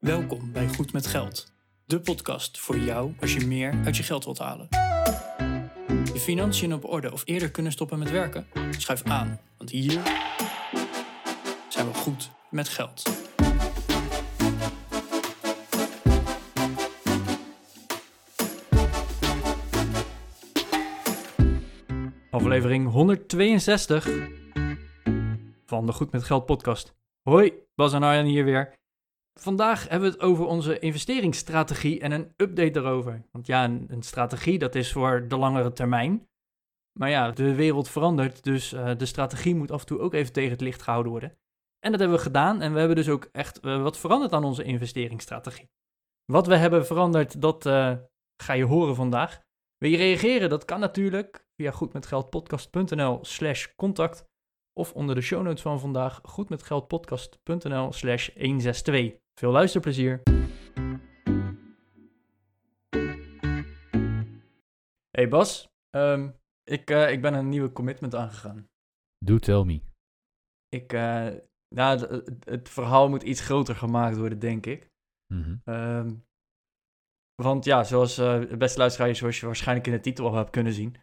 Welkom bij Goed met Geld, de podcast voor jou als je meer uit je geld wilt halen. Je financiën op orde of eerder kunnen stoppen met werken? Schuif aan, want hier zijn we goed met geld. Aflevering 162 van de Goed met Geld podcast. Hoi, Bas en Arjan hier weer. Vandaag hebben we het over onze investeringsstrategie en een update daarover. Want ja, een, strategie dat is voor de langere termijn. Maar ja, de wereld verandert, dus uh, de strategie moet af en toe ook even tegen het licht gehouden worden. En dat hebben we gedaan en we hebben dus ook echt uh, wat veranderd aan onze investeringsstrategie. Wat we hebben veranderd, dat uh, ga je horen vandaag. Wil je reageren? Dat kan natuurlijk via goedmetgeldpodcast.nl slash contact of onder de show notes van vandaag goedmetgeldpodcast.nl slash 162. Veel luisterplezier! Hey Bas, um, ik, uh, ik ben een nieuwe commitment aangegaan. Do tell me. Ik, uh, nou, het, het, verhaal moet iets groter gemaakt worden, denk ik. Mm -hmm. um, want ja, zoals uh, beste luisteraars, zoals je waarschijnlijk in de titel al hebt kunnen zien,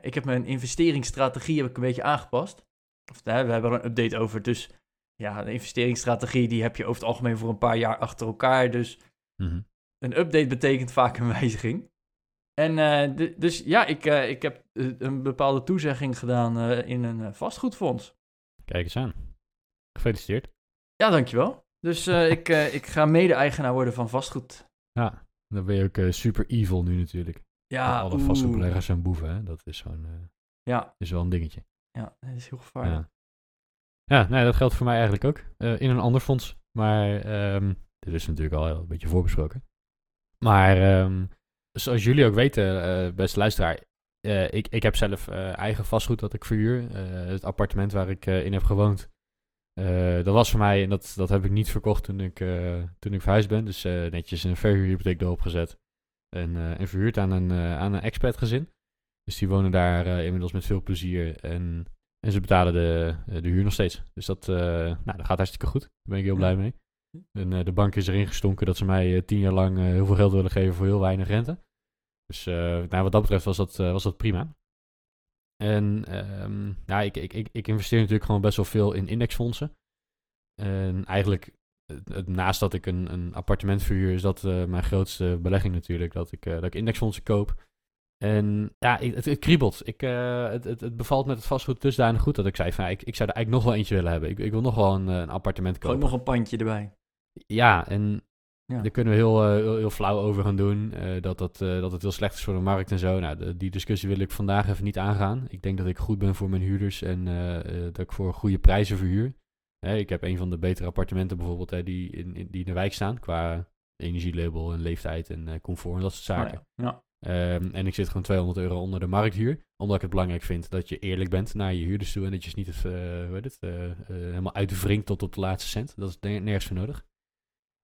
ik heb mijn investeringsstrategie heb ik een beetje aangepast. Of, we hebben er een update over. Dus ja, de investeringsstrategie die heb je over het algemeen voor een paar jaar achter elkaar. Dus mm -hmm. een update betekent vaak een wijziging. En uh, dus ja, ik, uh, ik heb een bepaalde toezegging gedaan uh, in een vastgoedfonds. Kijk eens aan. Gefeliciteerd. Ja, dankjewel. Dus ik, ik ga mede-eigenaar worden van vastgoed. Ja, dan ben je ook super evil nu natuurlijk. Ja, alle vastgoedbeleggers zijn boeven, hè? Dat is zo'n. ja. Is wel een dingetje. Ja, dat is heel gevaarlijk. Ja, ja nee, dat geldt voor mij eigenlijk ook. Uh, in een ander fonds. Maar um, dit is natuurlijk al een beetje voorbesproken. Maar um, zoals jullie ook weten, uh, beste luisteraar, uh, ik, ik heb zelf eigen vastgoed dat ik verhuur. het appartement waar ik in heb gewoond, dat was voor mij, en dat, dat heb ik niet verkocht toen ik, toen ik verhuisd ben. Dus netjes een verhuurhypotheek erop gezet. En, en verhuurd aan een, aan een expat gezin. Dus die wonen daar inmiddels met veel plezier. En, en ze betalen de, de huur nog steeds. Dus dat, uh, nou, dat gaat hartstikke goed. Daar ben ik heel blij mee. En uh, de bank is erin gestonken dat ze mij tien jaar lang heel veel geld willen geven voor heel weinig rente. Dus nou, wat dat betreft was dat, was dat prima. En um, ja, ik, ik, ik, ik investeer natuurlijk gewoon best wel veel in indexfondsen. En eigenlijk, naast dat ik een, een appartement verhuur, is dat mijn grootste belegging natuurlijk. Dat ik, dat ik indexfondsen koop. En ja, het, het kriebelt. Ik, uh, het, het, het, bevalt met het vastgoed dusdanig goed dat ik zei van... ik, ik zou er eigenlijk nog wel eentje willen hebben. Ik, ik wil nog wel een, een appartement kopen. Gewoon nog een pandje erbij. Ja, en ja. daar kunnen we heel, uh, heel, heel, flauw over gaan doen. Uh, dat, dat, dat het heel slecht is voor de markt en zo. Nou, de, die discussie wil ik vandaag even niet aangaan. Ik denk dat ik goed ben voor mijn huurders en dat ik voor goede prijzen verhuur. ik heb een van de betere appartementen bijvoorbeeld hè, die, in, in, die in de wijk staan... qua energielabel en leeftijd en comfort en dat soort zaken. Oh ja. ja. Um, en ik zit gewoon 200 euro onder de markthuur. Omdat ik het belangrijk vind dat je eerlijk bent naar je huurders toe. En dat je niet het, uh, hoe heet het, uh, uh, helemaal uitwringt tot op de laatste cent. Dat is nergens voor nodig.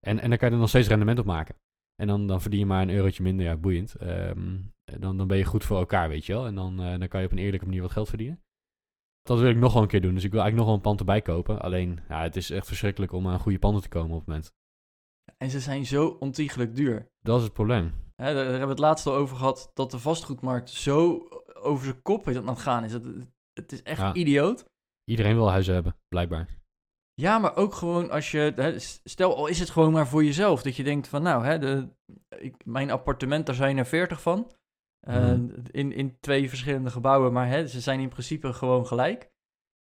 En, en dan kan je er nog steeds rendement op maken. En dan, dan verdien je maar een eurotje minder, ja, boeiend. Um, dan, dan ben je goed voor elkaar, weet je wel. En dan, dan kan je op een eerlijke manier wat geld verdienen. Dat wil ik nog wel een keer doen. Dus ik wil eigenlijk nog wel een pand erbij kopen. Alleen, ja, het is echt verschrikkelijk om aan goede panden te komen op het moment. En ze zijn zo ontiegelijk duur. Dat is het probleem. Hè, daar hebben we het laatst al over gehad, dat de vastgoedmarkt zo over zijn kop is aan het gaan is. Het, het is echt ja. idioot. Iedereen wil huizen hebben, blijkbaar. Ja, maar ook gewoon als je, hè, stel al is het gewoon maar voor jezelf, dat je denkt van nou, hè, de, ik, mijn appartement, daar zijn er veertig van. Uh, mm. in, in twee verschillende gebouwen, maar hè, ze zijn in principe gewoon gelijk.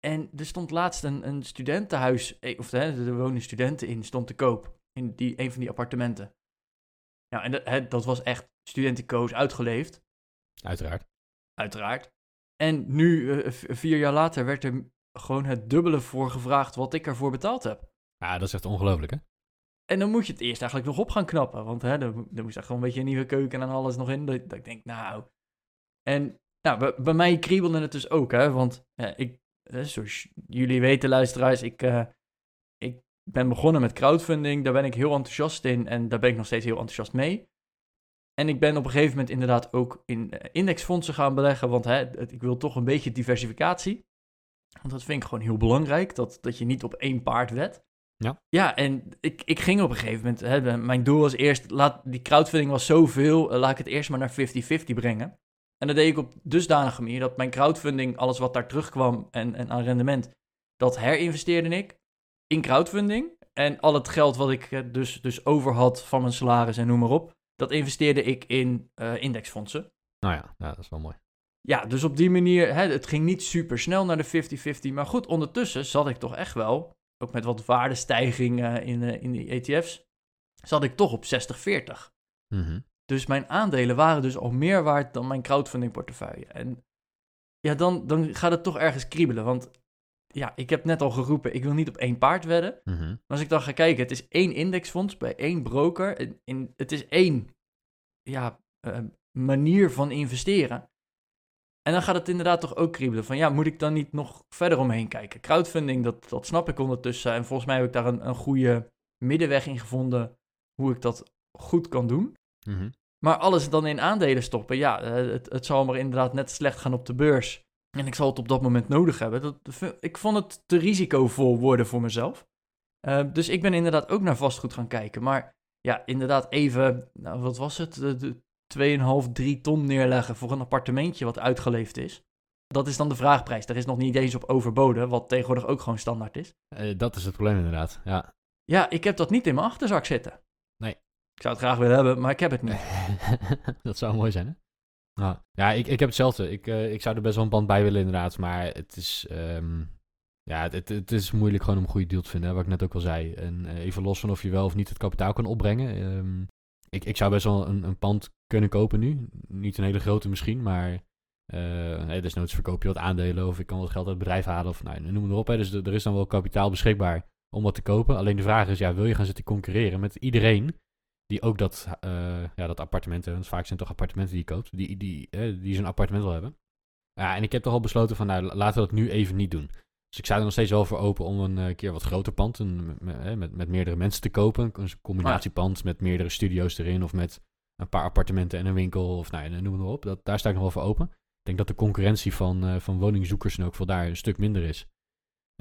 En er stond laatst een, een studentenhuis, eh, of hè, er wonen studenten in, stond te koop in die, een van die appartementen. Ja, en dat, hè, dat was echt studentico's uitgeleefd. Uiteraard. Uiteraard. En nu, uh, vier jaar later, werd er gewoon het dubbele voor gevraagd wat ik ervoor betaald heb. Ja, dat is echt ongelooflijk, hè? En dan moet je het eerst eigenlijk nog op gaan knappen. Want hè, er, er moest echt gewoon een beetje een nieuwe keuken en alles nog in. Dat, dat ik denk, nou... En nou, bij, bij, mij kriebelde het dus ook, hè. Want ik, zoals jullie weten, luisteraars, ik, uh, ik ben begonnen met crowdfunding. Daar ben ik heel enthousiast in en daar ben ik nog steeds heel enthousiast mee. En ik ben op een gegeven moment inderdaad ook in indexfondsen gaan beleggen, want hè, ik wil toch een beetje diversificatie. Want dat vind ik gewoon heel belangrijk, dat, dat je niet op één paard wet. Ja. Ja, en ik, ik ging op een gegeven moment, hè, mijn doel was eerst, laat, die crowdfunding was zoveel, eh, laat ik het eerst maar naar 50-50 brengen. En dat deed ik op dusdanige manier dat mijn crowdfunding, alles wat daar terugkwam en, en aan rendement, dat herinvesteerde ik in crowdfunding. En al het geld wat ik eh, dus, dus over had van mijn salaris en noem maar op, dat investeerde ik in eh, indexfondsen. Nou ja, ja, dat is wel mooi. Ja, dus op die manier, hè, het ging niet super snel naar de 50-50. Maar goed, ondertussen zat ik toch echt wel, ook met wat waardestijging in, uh, in die ETF's, zat ik toch op 60-40. Mhm. Dus mijn aandelen waren dus al meer waard dan mijn crowdfunding portefeuille. En ja, dan, dan gaat het toch ergens kriebelen. Want ja, ik heb net al geroepen, ik wil niet op één paard wedden. Mhm. Maar als ik dan ga kijken, het is één indexfonds bij één broker. In, in, het is één ja, uh, manier van investeren. En dan gaat het inderdaad toch ook kriebelen. Van ja, moet ik dan niet nog verder omheen kijken? Crowdfunding, dat, dat snap ik ondertussen. En volgens mij heb ik daar een, een goede middenweg in gevonden. Hoe ik dat goed kan doen. Mhm. Maar alles dan in aandelen stoppen. Ja, eh, het, het zal maar inderdaad net slecht gaan op de beurs. En ik zal het op dat moment nodig hebben. Dat, ik vond het te risicovol worden voor mezelf. Uh, dus ik ben inderdaad ook naar vastgoed gaan kijken. Maar ja, inderdaad even, nou, wat was het? De, de 2,5, 3 ton neerleggen voor een appartementje wat uitgeleefd is. Dat is dan de vraagprijs. Daar is nog niet eens op overboden, wat tegenwoordig ook gewoon standaard is. Uh, dat is het probleem inderdaad, ja. Ja, ik heb dat niet in mijn achterzak zitten. Nee. Ik zou het graag willen hebben, maar ik heb het niet. dat zou mooi zijn, hè? Nou, ja, ik, ik heb hetzelfde. Ik, uh, ik zou er best wel een band bij willen inderdaad, maar het is... Um, ja, het, het, is moeilijk gewoon om een goede deal te vinden, wat ik net ook al zei. En uh, even los van of je wel of niet het kapitaal kan opbrengen. Um, ik, ik zou best wel een, een pand kunnen kopen nu. Niet een hele grote misschien, maar uh, nee, desnoods verkoop je wat aandelen of ik kan wat geld uit het bedrijf halen of nou, noem het erop. Hè. Dus er is dan wel kapitaal beschikbaar om wat te kopen. Alleen de vraag is, ja, wil je gaan zitten concurreren met iedereen die ook dat, uh, ja, dat appartementen, want vaak zijn het toch appartementen die je koopt, die, die, uh, die zo'n appartement wil hebben. Ja, en ik heb toch al besloten van, nou, laten we dat nu even niet doen. Dus ik sta er nog steeds wel voor open om een uh, keer wat groter pand, een, met, met, meerdere mensen te kopen. Een combinatiepand met meerdere studio's erin of met een paar appartementen en een winkel of nou, noem het maar op. Dat, daar sta ik nog wel voor open. Ik denk dat de concurrentie van, uh, van woningzoekers en ook voor daar een stuk minder is.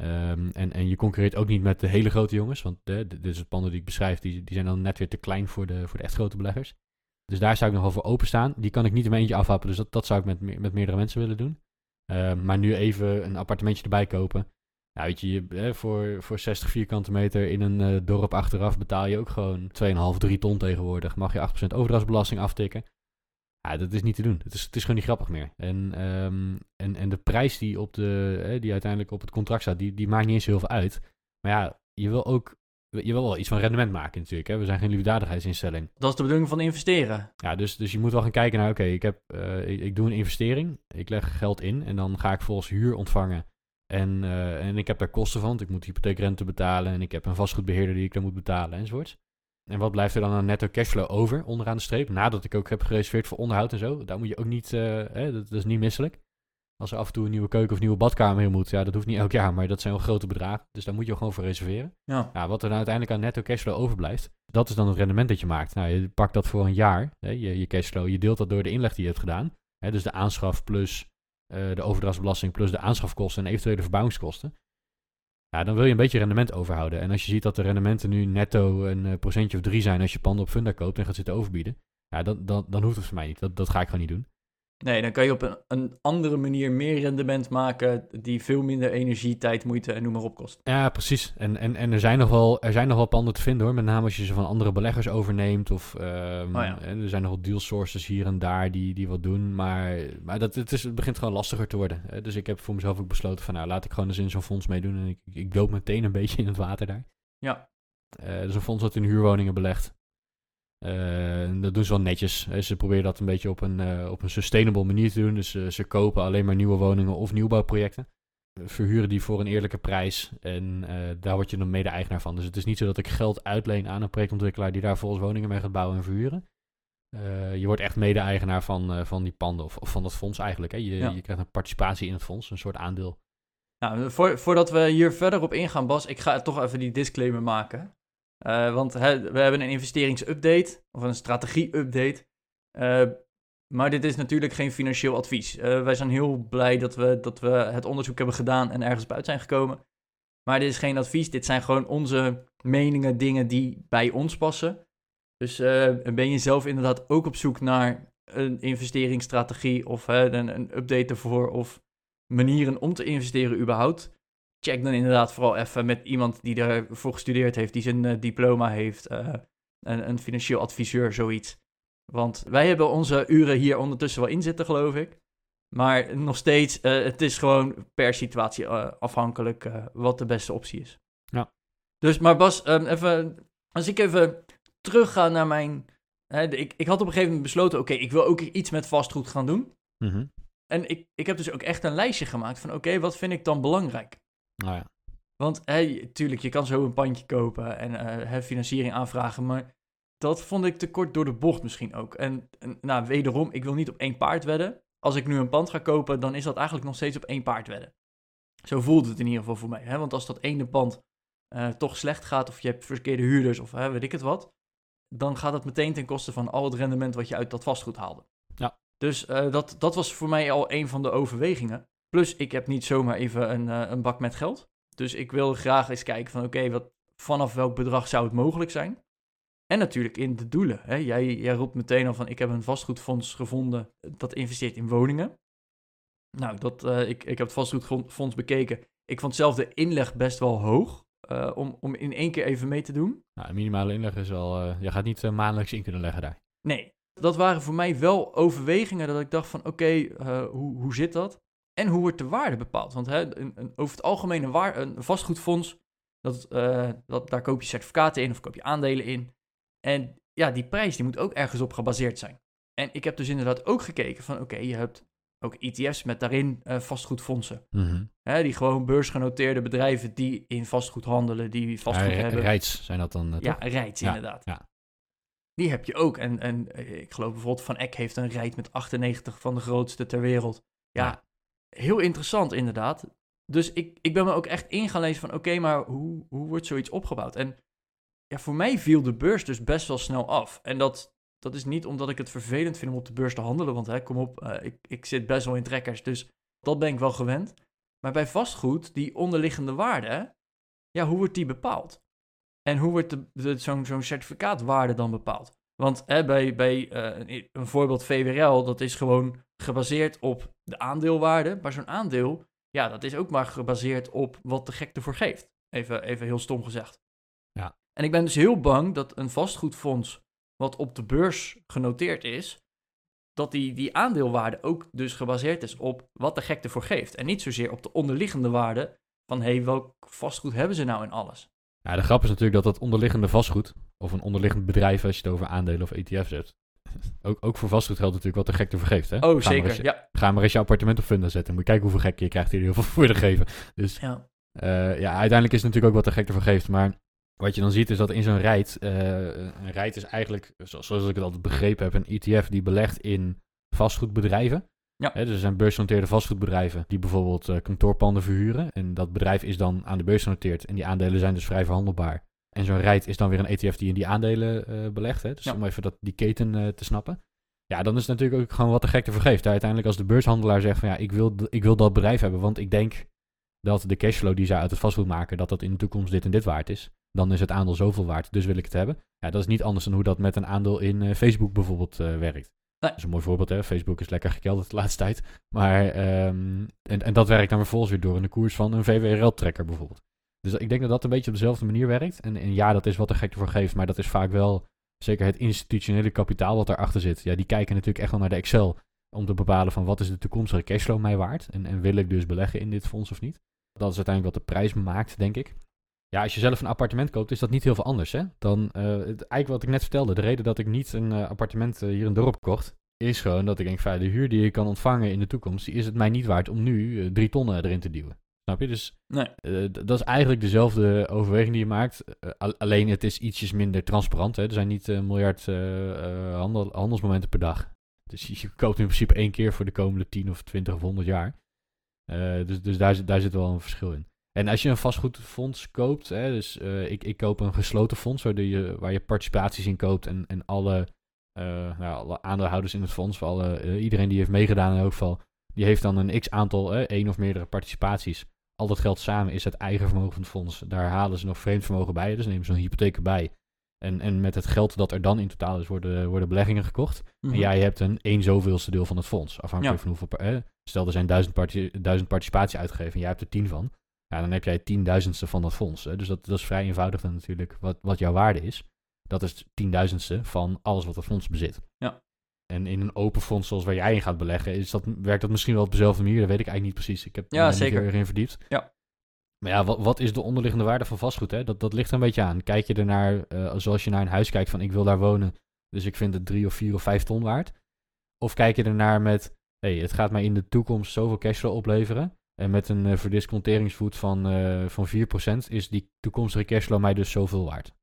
Um, en, en je concurreert ook niet met de hele grote jongens, want de, de, het panden die ik beschrijf, die, die zijn dan net weer te klein voor de, voor de echt grote beleggers. Dus daar zou ik nog wel voor openstaan. Die kan ik niet in eentje afhappen, dus dat, dat zou ik met, me, met meerdere mensen willen doen. Uh, maar nu even een appartementje erbij kopen. Nou, weet je, voor, voor 60 vierkante meter in een uh, dorp achteraf betaal je ook gewoon 2,5, 3 ton tegenwoordig. Mag je 8% overdrachtsbelasting aftikken. Ja, dat is niet te doen. Het is, het is gewoon niet grappig meer. En, um, en, en de prijs die, op de, hè, die uiteindelijk op het contract staat, die, die maakt niet eens heel veel uit. Maar ja, je wil ook je wil wel iets van rendement maken natuurlijk. Hè? We zijn geen liefdadigheidsinstelling. Dat is de bedoeling van investeren. Ja, dus, dus je moet wel gaan kijken naar, oké, okay, ik, heb, uh, ik, ik doe een investering. Ik leg geld in en dan ga ik volgens huur ontvangen. En, uh, en ik heb daar kosten van, want ik moet hypotheekrente betalen en ik heb een vastgoedbeheerder die ik dan moet betalen enzovoorts. En wat blijft er dan aan netto cashflow over onderaan de streep? Nadat ik ook heb gereserveerd voor onderhoud en zo. Daar moet je ook niet, uh, hè, dat, dat, is niet misselijk. Als er af en toe een nieuwe keuken of nieuwe badkamer in moet, ja, dat hoeft niet elk jaar, maar dat zijn wel grote bedragen. Dus daar moet je gewoon voor reserveren. Ja. ja wat er dan uiteindelijk aan netto cashflow overblijft, dat is dan het rendement dat je maakt. Nou, je pakt dat voor een jaar, hè, je, je cashflow, je deelt dat door de inleg die je hebt gedaan. Hè, dus de aanschaf plus uh, de overdrachtsbelasting plus de aanschafkosten en eventuele verbouwingskosten. Ja, dan wil je een beetje rendement overhouden. En als je ziet dat de rendementen nu netto een uh, procentje of drie zijn als je panden op Funda koopt en gaat zitten overbieden. Ja, dan, dan, dan hoeft het voor mij niet. Dat, dat ga ik gewoon niet doen. Nee, dan kan je op een, een andere manier meer rendement maken die veel minder energie, tijd, moeite en noem maar op kost. Ja, precies. En, en, en er, zijn nog wel, er zijn nog wel panden te vinden hoor. Met name als je ze van andere beleggers overneemt. Of um, oh ja. er zijn nog wel deal sources hier en daar die, die wat doen. Maar, maar dat, het, is, het begint gewoon lastiger te worden. Dus ik heb voor mezelf ook besloten van nou laat ik gewoon eens in zo'n fonds meedoen. En ik, ik doop meteen een beetje in het water daar. Ja. Uh, dus een fonds dat in huurwoningen belegt. Uh, dat doen ze wel netjes. Ze proberen dat een beetje op een, uh, op een sustainable manier te doen. Dus uh, ze kopen alleen maar nieuwe woningen of nieuwbouwprojecten. Verhuren die voor een eerlijke prijs. En daar word je dan mede-eigenaar van. Dus het is niet zo dat ik geld uitleen aan een projectontwikkelaar die daar volgens woningen mee gaat bouwen en verhuren. je wordt echt mede-eigenaar van, van die panden of, of, van dat fonds eigenlijk. Hè. Je, Ja. je krijgt een participatie in het fonds, een soort aandeel. Nou, voor, voordat we hier verder op ingaan, Bas, ik ga toch even die disclaimer maken. Uh, want we hebben een investeringsupdate of een strategie-update. Uh, maar dit is natuurlijk geen financieel advies. Uh, wij zijn heel blij dat we, dat we het onderzoek hebben gedaan en ergens buiten zijn gekomen. Maar dit is geen advies, dit zijn gewoon onze meningen, dingen die bij ons passen. Dus eh, ben je zelf inderdaad ook op zoek naar een investeringsstrategie of een, een update ervoor of manieren om te investeren überhaupt? Check dan inderdaad vooral even met iemand die ervoor gestudeerd heeft, die zijn eh, diploma heeft, uh, een, een financieel adviseur, zoiets. Want wij hebben onze uren hier ondertussen wel in zitten, geloof ik. Maar nog steeds, uh, het is gewoon per situatie uh, afhankelijk uh, wat de beste optie is. Ja. Dus, maar Bas, um, even, als ik even terugga naar mijn... Hè, ik, ik had op een gegeven moment besloten, oké, okay, ik wil ook iets met vastgoed gaan doen. Mm -hmm. En ik, ik heb dus ook echt een lijstje gemaakt van, oké, okay, wat vind ik dan belangrijk? Nou ja. Want, hè, tuurlijk, je kan zo een pandje kopen en hè, financiering aanvragen, maar dat vond ik te kort door de bocht misschien ook. En, en nou, wederom, ik wil niet op één paard wedden als ik nu een pand ga kopen, dan is dat eigenlijk nog steeds op één paard wedden. Zo voelt het in ieder geval voor mij. Hè? Want als dat ene pand uh, toch slecht gaat, of je hebt verkeerde huurders, of weet ik het wat, dan gaat dat meteen ten koste van al het rendement wat je uit dat vastgoed haalde. Ja. Dus uh, dat, dat was voor mij al een van de overwegingen. Plus, ik heb niet zomaar even een, uh, een bak met geld. Dus ik wil graag eens kijken van, oké, wat vanaf welk bedrag zou het mogelijk zijn? En natuurlijk in de doelen. Hè. Jij, jij roept meteen al van, ik heb een vastgoedfonds gevonden dat investeert in woningen. Nou, dat, uh, ik, ik heb het vastgoedfonds bekeken. Ik vond zelf de inleg best wel hoog uh, om, om in één keer even mee te doen. Nou, minimale inleg is al, uh, je gaat niet maandelijks in kunnen leggen daar. Nee, dat waren voor mij wel overwegingen dat ik dacht van, oké, okay, hoe, hoe zit dat? En hoe wordt de waarde bepaald? Want hè, een, een, over het algemeen een, waar, een vastgoedfonds, dat, dat, daar koop je certificaten in of koop je aandelen in. En ja, die prijs die moet ook ergens op gebaseerd zijn. En ik heb dus inderdaad ook gekeken van oké, okay, je hebt ook ETF's met daarin uh, vastgoedfondsen. Mm -hmm. Hè, die gewoon beursgenoteerde bedrijven die in vastgoed handelen, die vastgoed ja, hebben. Rijts zijn dat dan? Uh, ja, Rijts ja, inderdaad. Ja. Die heb je ook. En, en ik geloof bijvoorbeeld Van Eck heeft een Rijt met 98 van de grootste ter wereld. Ja. Heel interessant inderdaad. Dus ik, ik ben me ook echt in gaan lezen van oké, maar hoe, hoe wordt zoiets opgebouwd? En ja, voor mij viel de beurs dus best wel snel af. En dat, dat is niet omdat ik het vervelend vind om op de beurs te handelen. Want hè, kom op, uh, ik, ik zit best wel in trekkers. Dus dat ben ik wel gewend. Maar bij vastgoed, die onderliggende waarde, ja, hoe wordt die bepaald? En hoe wordt zo'n zo'n certificaatwaarde dan bepaald? Want hè, bij, bij uh, een voorbeeld VWRL, dat is gewoon gebaseerd op de aandeelwaarde. Maar zo'n aandeel, ja, dat is ook maar gebaseerd op wat de gek ervoor geeft. Even, even heel stom gezegd. Ja. En ik ben dus heel bang dat een vastgoedfonds wat op de beurs genoteerd is, dat die, die aandeelwaarde ook dus gebaseerd is op wat de gek ervoor geeft. En niet zozeer op de onderliggende waarde van hé, hey, welk vastgoed hebben ze nou in alles. Ja, de grap is natuurlijk dat dat onderliggende vastgoed, of een onderliggend bedrijf als je het over aandelen of ETF's hebt, ook, ook voor vastgoed geldt natuurlijk wat de gek ervoor geeft. Hè? Oh, ga zeker, maar eens, ja. Ga maar eens je appartement op funda zetten. Moet je kijken hoeveel gek je krijgt die er heel veel voor te geven. Dus ja. Uh, ja, uiteindelijk is het natuurlijk ook wat de gek ervoor geeft. Maar wat je dan ziet is dat in zo'n rijt, uh, een rijt is eigenlijk, zoals ik het altijd begrepen heb, een ETF die belegt in vastgoedbedrijven. Ja. Hè, dus er zijn beursgenoteerde vastgoedbedrijven die bijvoorbeeld uh, kantoorpanden verhuren. En dat bedrijf is dan aan de beurs genoteerd en die aandelen zijn dus vrij verhandelbaar. En zo'n rijt is dan weer een ETF die in die aandelen uh, belegt. Hè? Dus Ja. om even dat, die keten uh, te snappen. Ja, dan is het natuurlijk ook gewoon wat de gek ervoor geeft. Uiteindelijk als de beurshandelaar zegt van ja, ik wil, ik wil dat bedrijf hebben, want ik denk dat de cashflow die zij uit het vastgoed maken, dat dat in de toekomst dit en dit waard is. Dan is het aandeel zoveel waard, dus wil ik het hebben. Ja, dat is niet anders dan hoe dat met een aandeel in uh, Facebook bijvoorbeeld werkt. Nee. Dat is een mooi voorbeeld, hè. Facebook is lekker gekelderd de laatste tijd. Maar, um, en, en dat werkt dan vervolgens weer door in de koers van een VWRL-trekker bijvoorbeeld. Dus ik denk dat dat een beetje op dezelfde manier werkt. En, en ja, dat is wat de gek ervoor geeft, maar dat is vaak wel zeker het institutionele kapitaal wat daarachter zit. Ja, die kijken natuurlijk echt wel naar de Excel om te bepalen van wat is de toekomstige cashflow mij waard. En, en wil ik dus beleggen in dit fonds of niet. Dat is uiteindelijk wat de prijs maakt, denk ik. Ja, als je zelf een appartement koopt, is dat niet heel veel anders. Hè? Dan, het, eigenlijk wat ik net vertelde, de reden dat ik niet een uh, appartement uh, hier in dorp kocht, is gewoon dat ik denk, de huur die je kan ontvangen in de toekomst, is het mij niet waard om nu drie tonnen erin te duwen. Snap je? Dus nee. dat is eigenlijk dezelfde overweging die je maakt. alleen het is ietsjes minder transparant. Hè? Er zijn niet een miljard handel, handelsmomenten per dag. Dus je koopt in principe één keer voor de komende 10 of 20 of 100 jaar. dus dus daar, daar zit wel een verschil in. En als je een vastgoedfonds koopt, hè, dus uh, ik, ik koop een gesloten fonds waar je, waar je participaties in koopt en, en alle, uh, nou, alle aandeelhouders in het fonds, alle, uh, iedereen die heeft meegedaan in elk geval, die heeft dan een x aantal, één of meerdere participaties al dat geld samen is het eigen vermogen van het fonds. Daar halen ze nog vreemd vermogen bij, dus nemen ze een hypotheek erbij. En, en met het geld dat er dan in totaal is, worden, worden beleggingen gekocht. Mhm. En jij hebt een 1 zoveelste deel van het fonds. Afhankelijk Ja. van hoeveel... eh, stel, er zijn duizend, parti- duizend participatie uitgegeven en jij hebt er 10 van. Ja, dan heb jij tienduizendste van dat fonds. Hè. Dus dat, dat is vrij eenvoudig dan natuurlijk wat, wat jouw waarde is. Dat is tienduizendste van alles wat het fonds bezit. Ja. En in een open fonds zoals waar jij in gaat beleggen, is dat, werkt dat misschien wel op dezelfde manier. Dat weet ik eigenlijk niet precies. Ik heb Ja, zeker. heel erg in verdiept. Ja. Maar ja, wat, wat is de onderliggende waarde van vastgoed? Hè? Dat, dat ligt er een beetje aan. Kijk je ernaar, eh zoals je naar een huis kijkt van ik wil daar wonen, dus ik vind het drie of vier of vijf ton waard. Of kijk je ernaar met, hey, het gaat mij in de toekomst zoveel cashflow opleveren. En met een eh verdisconteringsvoet van, eh van 4% is die toekomstige cashflow mij dus zoveel waard.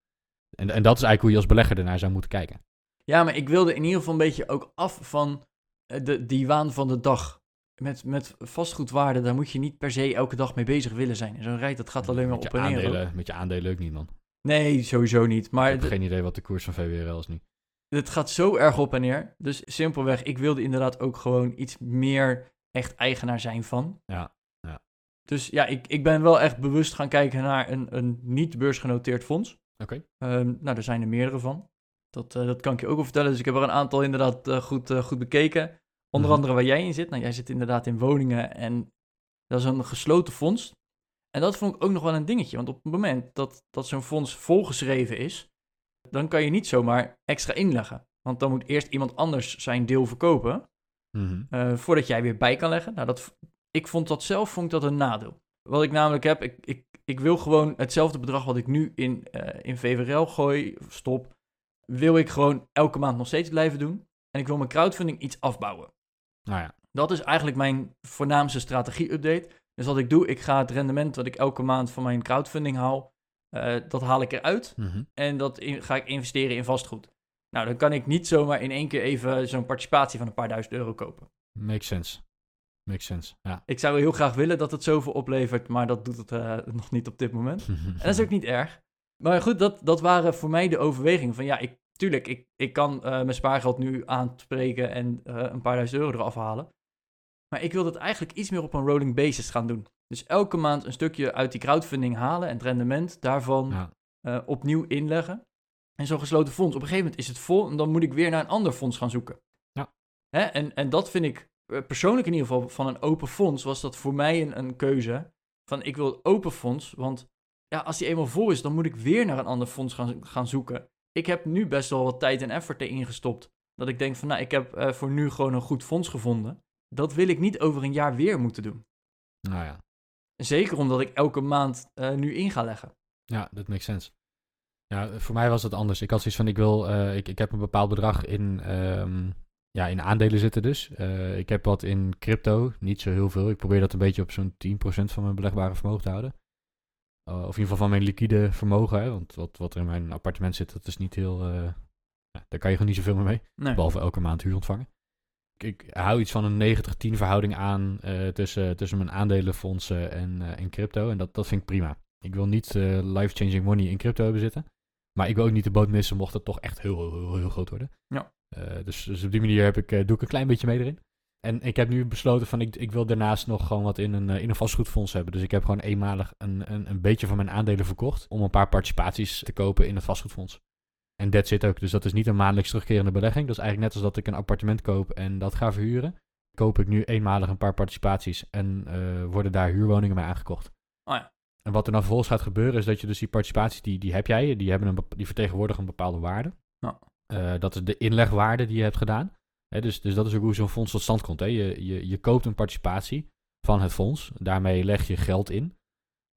En, en dat is eigenlijk hoe je als belegger ernaar zou moeten kijken. Ja, maar ik wilde in ieder geval een beetje ook af van eh, de, die waan van de dag. Met, met vastgoedwaarde, daar moet je niet per se elke dag mee bezig willen zijn. Zo'n rij, dat gaat alleen maar op en neer. Met je aandelen ook niet, man. Nee, sowieso niet. Maar ik heb geen idee wat de koers van VWRL is nu. het gaat zo erg op en neer. Dus simpelweg, ik wilde inderdaad ook gewoon iets meer echt eigenaar zijn van. Ja, ja. Dus ja, ik, ik ben wel echt bewust gaan kijken naar een, een niet beursgenoteerd fonds. Oké. Ehm, nou, er zijn er meerdere van. Dat, eh, dat kan ik je ook wel vertellen. Dus ik heb er een aantal inderdaad eh, goed, eh, goed bekeken. Onder Mhm. andere waar jij in zit. Nou, jij zit inderdaad in woningen en dat is een gesloten fonds. En dat vond ik ook nog wel een dingetje. Want op het moment dat, dat zo'n fonds volgeschreven is, dan kan je niet zomaar extra inleggen. Want dan moet eerst iemand anders zijn deel verkopen, Mhm. voordat jij weer bij kan leggen. Nou, dat, ik vond dat zelf vond ik dat een nadeel. Wat ik namelijk heb, ik, ik, ik wil gewoon hetzelfde bedrag wat ik nu in, eh, in VVRL gooi, stop, wil ik gewoon elke maand nog steeds blijven doen. En ik wil mijn crowdfunding iets afbouwen. Nou ja. Dat is eigenlijk mijn voornaamste strategie-update. Dus wat ik doe, ik ga het rendement wat ik elke maand van mijn crowdfunding haal, eh, dat haal ik eruit. Mhm. En dat in- ga ik investeren in vastgoed. Nou, dan kan ik niet zomaar in één keer even zo'n participatie van een paar duizend euro kopen. Makes sense. Makes sense, ja. Ik zou heel graag willen dat het zoveel oplevert, maar dat doet het eh, nog niet op dit moment. En dat is ook niet erg. Maar goed, dat, dat waren voor mij de overwegingen van ja, ik, tuurlijk, ik, ik kan eh, mijn spaargeld nu aanspreken en eh, een paar duizend euro eraf halen. Maar ik wil dat eigenlijk iets meer op een rolling basis gaan doen. Dus elke maand een stukje uit die crowdfunding halen en het rendement daarvan Ja. eh, opnieuw inleggen. En zo'n gesloten fonds, op een gegeven moment is het vol en dan moet ik weer naar een ander fonds gaan zoeken. Ja. Hè? En, en dat vind ik persoonlijk in ieder geval van een open fonds, was dat voor mij een, een keuze. Van ik wil open fonds, want ja, als die eenmaal vol is, dan moet ik weer naar een ander fonds gaan, gaan zoeken. Ik heb nu best wel wat tijd en effort erin gestopt. Dat ik denk van, nou, ik heb eh, voor nu gewoon een goed fonds gevonden. Dat wil ik niet over een jaar weer moeten doen. Nou ja. Zeker omdat ik elke maand eh, nu in ga leggen. Ja, dat makes sense. Ja, voor mij was het anders. Ik had zoiets van, ik wil, eh, ik, ik heb een bepaald bedrag in, ehm, ja, in aandelen zitten dus. Ik heb wat in crypto, niet zo heel veel. Ik probeer dat een beetje op zo'n 10% van mijn belegbare vermogen te houden. Eh, of in ieder geval van mijn liquide vermogen, hè, want wat, wat er in mijn appartement zit, dat is niet heel, eh, daar kan je gewoon niet zoveel meer mee. Nee. Behalve elke maand huur ontvangen. Ik, ik hou iets van een 90-10 verhouding aan eh, tussen, tussen mijn aandelenfondsen en, en crypto. En dat, dat vind ik prima. Ik wil niet life-changing money in crypto hebben zitten. Maar ik wil ook niet de boot missen mocht het toch echt heel, heel, heel, heel groot worden. Ja. Dus, dus op die manier heb ik, doe ik een klein beetje mee erin. En ik heb nu besloten van ik, ik wil daarnaast nog gewoon wat in een, eh, in een vastgoedfonds hebben. Dus ik heb gewoon eenmalig een, een, een beetje van mijn aandelen verkocht. Om een paar participaties te kopen in het vastgoedfonds. En dat zit ook. Dus dat is niet een maandelijks terugkerende belegging. Dat is eigenlijk net als dat ik een appartement koop en dat ga verhuren. Koop ik nu eenmalig een paar participaties en eh, worden daar huurwoningen mee aangekocht. Oh ja. En wat er dan vervolgens gaat gebeuren is dat je dus die participaties, die, die heb jij, die, hebben een, die vertegenwoordigen een bepaalde waarde. Eh, dat is de inlegwaarde die je hebt gedaan. Dus, dus dat is ook hoe zo'n fonds tot stand komt. Hè. Je, je, je koopt een participatie van het fonds. Daarmee leg je geld in,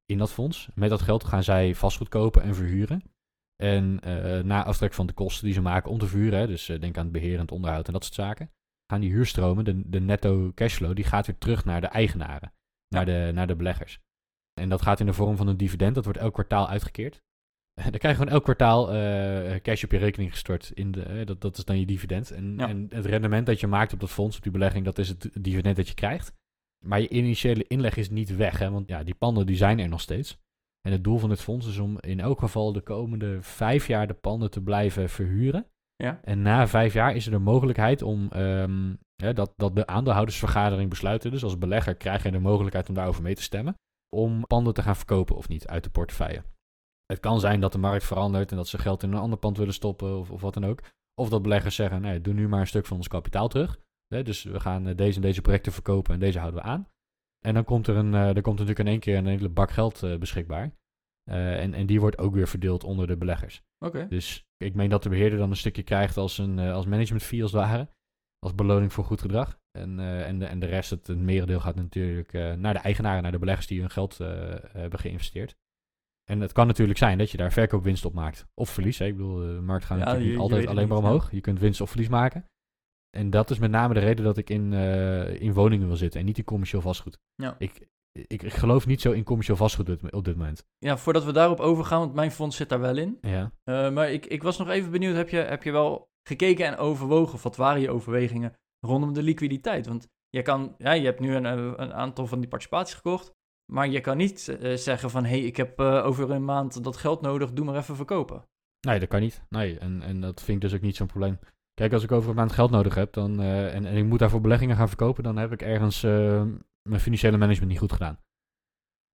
in dat fonds. Met dat geld gaan zij vastgoed kopen en verhuren. En eh, na aftrek van de kosten die ze maken om te verhuren, hè, dus eh, denk aan het beheer en het onderhoud en dat soort zaken, gaan die huurstromen, de, de netto cashflow, die gaat weer terug naar de eigenaren, naar, de, naar de beleggers. En dat gaat in de vorm van een dividend, dat wordt elk kwartaal uitgekeerd. Dan krijg je gewoon elk kwartaal eh, cash op je rekening gestort. In de, eh, dat, dat is dan je dividend. En, Ja. en het rendement dat je maakt op dat fonds, op die belegging, dat is het dividend dat je krijgt. Maar je initiële inleg is niet weg, hè, want ja, die panden die zijn er nog steeds. En het doel van dit fonds is om in elk geval de komende vijf jaar de panden te blijven verhuren. Ja. En na vijf jaar is er de mogelijkheid om ehm, hè, dat, dat de aandeelhoudersvergadering besluiten. Dus als belegger krijg je de mogelijkheid om daarover mee te stemmen. om panden te gaan verkopen of niet uit de portefeuille. Het kan zijn dat de markt verandert en dat ze geld in een ander pand willen stoppen of, of wat dan ook. Of dat beleggers zeggen, nee, doe nu maar een stuk van ons kapitaal terug. dus we gaan deze en deze projecten verkopen en deze houden we aan. En dan komt er, een, er komt natuurlijk in één keer een hele bak geld beschikbaar. en, en die wordt ook weer verdeeld onder de beleggers. Oké. Dus ik meen dat de beheerder dan een stukje krijgt als, een, als management fee als het ware. Als beloning voor goed gedrag. En, en, de, en de rest, het, het merendeel gaat natuurlijk naar de eigenaren, naar de beleggers die hun geld hebben geïnvesteerd. En het kan natuurlijk zijn dat je daar verkoopwinst op maakt. Of verlies. Hè? Ik bedoel, de markt gaat ja, natuurlijk je, niet altijd alleen maar omhoog. Je kunt winst of verlies maken. En dat is met name de reden dat ik in, in woningen wil zitten en niet in commercieel vastgoed. Ja. Ik, ik, ik, geloof niet zo in commercieel vastgoed op dit moment. Ja, voordat we daarop overgaan, want mijn fonds zit daar wel in. Ja. maar ik, ik was nog even benieuwd, heb je, heb je wel gekeken en overwogen, of wat waren je overwegingen rondom de liquiditeit? Want je, kan, ja, je hebt nu een, eh, een aantal van die participaties gekocht, maar je kan niet uh, zeggen van, hé, hey, ik heb uh, over een maand dat geld nodig, doe maar even verkopen. Nee, dat kan niet. Nee, en, en dat vind ik dus ook niet zo'n probleem. Kijk, als ik over een maand geld nodig heb dan, uh, en, en ik moet daarvoor beleggingen gaan verkopen, dan heb ik ergens mijn financiële management niet goed gedaan.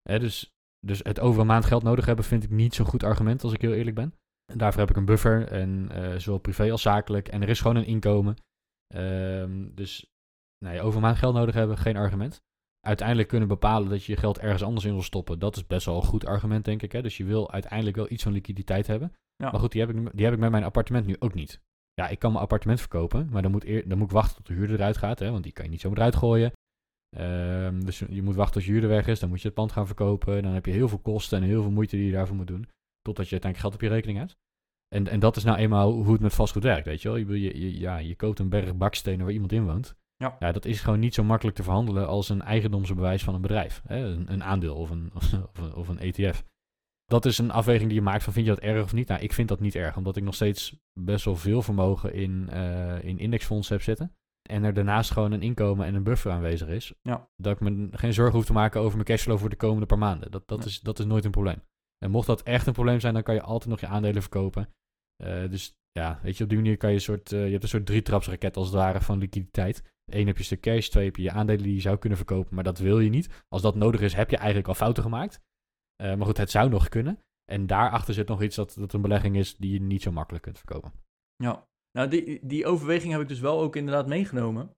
Hè, dus, dus het over een maand geld nodig hebben vind ik niet zo'n goed argument, als ik heel eerlijk ben. En daarvoor heb ik een buffer, en, zowel privé als zakelijk. En er is gewoon een inkomen. Um, dus nee, over maand geld nodig hebben, geen argument. Uiteindelijk kunnen bepalen dat je je geld ergens anders in wil stoppen. Dat is best wel een goed argument, denk ik. Hè? Dus je wil uiteindelijk wel iets van liquiditeit hebben. Ja. Maar goed, die heb, ik, die heb ik met mijn appartement nu ook niet. Ja, ik kan mijn appartement verkopen, maar dan moet, eer, dan moet ik wachten tot de huurder eruit gaat. Hè? Want die kan je niet zomaar eruit gooien. Um, dus je moet wachten tot je huurder weg is. Dan moet je het pand gaan verkopen. Dan heb je heel veel kosten en heel veel moeite die je daarvoor moet doen. Totdat je uiteindelijk geld op je rekening hebt. En, en dat is nou eenmaal hoe het met vastgoed werkt, weet je wel. Je, je, je, ja, je koopt een berg bakstenen waar iemand in woont. Ja. ja, dat is gewoon niet zo makkelijk te verhandelen als een eigendomsbewijs van een bedrijf. Hè? Een, een aandeel of een, of, een, of een ETF. Dat is een afweging die je maakt van vind je dat erg of niet? Nou, ik vind dat niet erg, omdat ik nog steeds best wel veel vermogen in, uh, in indexfondsen heb zitten. En er daarnaast gewoon een inkomen en een buffer aanwezig is. Ja. Dat ik me geen zorgen hoef te maken over mijn cashflow voor de komende paar maanden. Dat, dat, is, dat is nooit een probleem. En mocht dat echt een probleem zijn, dan kan je altijd nog je aandelen verkopen. Uh, dus ja, weet je, op die manier kan je een soort, uh, je hebt een soort drietrapsraket als het ware van liquiditeit. Eén heb je stuk cash, twee heb je je aandelen die je zou kunnen verkopen, maar dat wil je niet. Als dat nodig is, heb je eigenlijk al fouten gemaakt. Uh, maar goed, het zou nog kunnen. En daarachter zit nog iets dat, dat een belegging is die je niet zo makkelijk kunt verkopen. Ja, nou die, die overweging heb ik dus wel ook inderdaad meegenomen.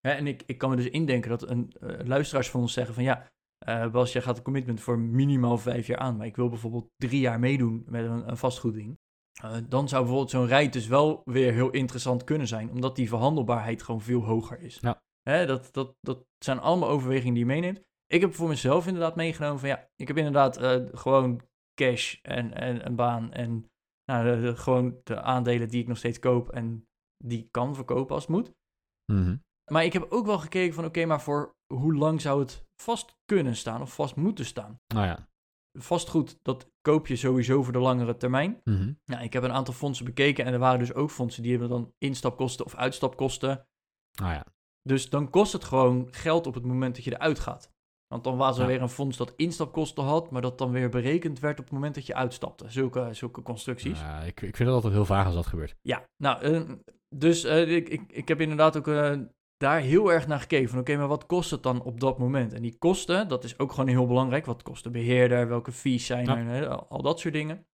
En ik, ik kan me dus indenken dat een uh, luisteraars van ons zeggen van ja, uh, Bas, jij gaat een commitment voor minimaal vijf jaar aan, maar ik wil bijvoorbeeld drie jaar meedoen met een, een vastgoedding. Uh, dan zou bijvoorbeeld zo'n rijt dus wel weer heel interessant kunnen zijn, omdat die verhandelbaarheid gewoon veel hoger is. Ja. Hè, dat, dat, dat zijn allemaal overwegingen die je meeneemt. Ik heb voor mezelf inderdaad meegenomen van ja, ik heb inderdaad uh, gewoon cash en, en een baan en nou, de, de, gewoon de aandelen die ik nog steeds koop en die kan verkopen als het moet. Mm -hmm. Maar ik heb ook wel gekeken van oké, okay, maar voor hoe lang zou het vast kunnen staan of vast moeten staan? Nou ja. Vastgoed, dat koop je sowieso voor de langere termijn. Mm -hmm. nou, ik heb een aantal fondsen bekeken en er waren dus ook fondsen die hebben dan instapkosten of uitstapkosten. Nou ja. Dus dan kost het gewoon geld op het moment dat je eruit gaat. Want dan was er Ja. weer een fonds dat instapkosten had, maar dat dan weer berekend werd op het moment dat je uitstapte. Zulke, zulke constructies. Ja, ik, ik vind het altijd heel vaag als dat gebeurt. Ja, nou, eh, dus eh, ik, ik, ik heb inderdaad ook eh, daar heel erg naar gekeken. Van oké, maar wat kost het dan op dat moment? En die kosten, dat is ook gewoon heel belangrijk. Wat kost de beheerder? Welke fees zijn Ja. er? al, dat soort dingen.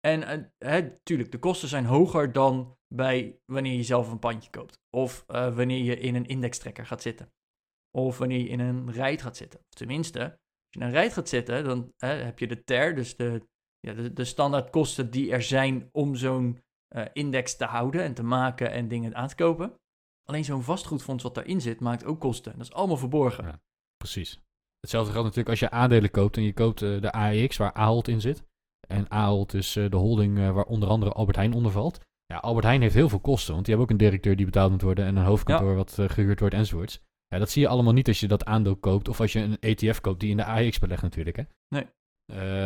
En eh, tuurlijk, de kosten zijn hoger dan bij wanneer je zelf een pandje koopt. Of eh, wanneer je in een indextrekker gaat zitten. Of wanneer je in een rijt gaat zitten. Tenminste, als je in een rijt gaat zitten, dan heb je de TER, dus de, ja, de, de standaard kosten die er zijn om zo'n eh, index te houden en te maken en dingen aan te kopen. Alleen zo'n vastgoedfonds wat daarin zit, maakt ook kosten. Dat is allemaal verborgen. Ja. Precies. Hetzelfde geldt natuurlijk als je aandelen koopt en je koopt eh, de AEX waar Ahold in zit. En Ahold is eh, de holding eh, waar onder andere Albert Heijn onder valt. Ja, Albert Heijn heeft heel veel kosten, want die hebben ook een directeur die betaald moet worden en een hoofdkantoor wat eh, gehuurd wordt enzovoorts. Ja, dat zie je allemaal niet als je dat aandeel koopt of als je een ETF koopt die in de AEX belegt natuurlijk. Hè? Nee.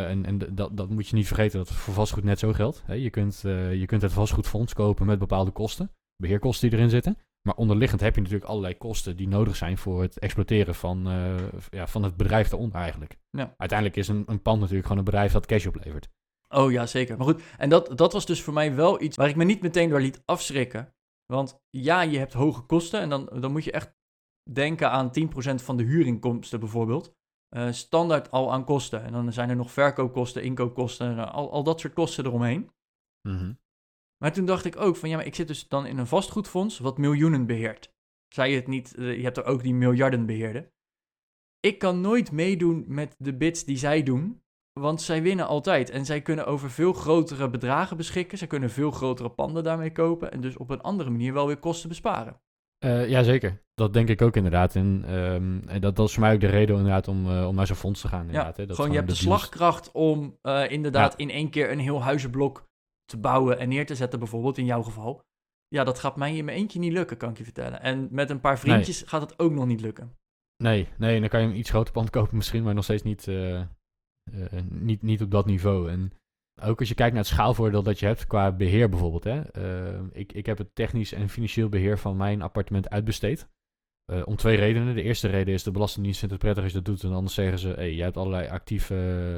En en dat, dat moet je niet vergeten dat het voor vastgoed net zo geldt. Hè? Je, kunt, je kunt het vastgoedfonds kopen met bepaalde kosten, beheerkosten die erin zitten. Maar onderliggend heb je natuurlijk allerlei kosten die nodig zijn voor het exploiteren van, eh, ja, van het bedrijf daaronder eigenlijk. Ja. Uiteindelijk is een, een pand natuurlijk gewoon een bedrijf dat cash oplevert. Oh ja, zeker. Maar goed, en dat, dat was dus voor mij wel iets waar ik me niet meteen door liet afschrikken. Want ja, je hebt hoge kosten en dan, dan moet je echt denken aan 10% van de huurinkomsten bijvoorbeeld. eh, standaard al aan kosten. En dan zijn er nog verkoopkosten, inkoopkosten, eh, al, al dat soort kosten eromheen. Mhm. Maar toen dacht ik ook van ja, maar ik zit dus dan in een vastgoedfonds wat miljoenen beheert. Zei je het niet, eh, je hebt er ook die miljarden beheerden. Ik kan nooit meedoen met de bids die zij doen, want zij winnen altijd. En zij kunnen over veel grotere bedragen beschikken. Zij kunnen veel grotere panden daarmee kopen en dus op een andere manier wel weer kosten besparen. Eh, ja, zeker. Dat denk ik ook inderdaad. En, ehm, en dat, dat is voor mij ook de reden inderdaad om, eh, om naar zo'n fonds te gaan. Inderdaad, hè. Dat gewoon je hebt de, slagkracht om inderdaad Ja. in één keer een heel huizenblok te bouwen en neer te zetten, bijvoorbeeld in jouw geval. Ja, dat gaat mij in mijn eentje niet lukken, kan ik je vertellen. En met een paar vriendjes gaat het ook nog niet lukken. Nee, nee, dan kan je een iets groter pand kopen misschien, maar nog steeds niet, eh, eh, niet, niet op dat niveau. En ook als je kijkt naar het schaalvoordeel dat je hebt qua beheer bijvoorbeeld. Hè. Eh, ik, ik heb het technisch en financieel beheer van mijn appartement uitbesteed. Eh, om twee redenen. De eerste reden is de Belastingdienst vindt het prettig als je dat doet. En anders zeggen ze, hey, jij hebt allerlei actieve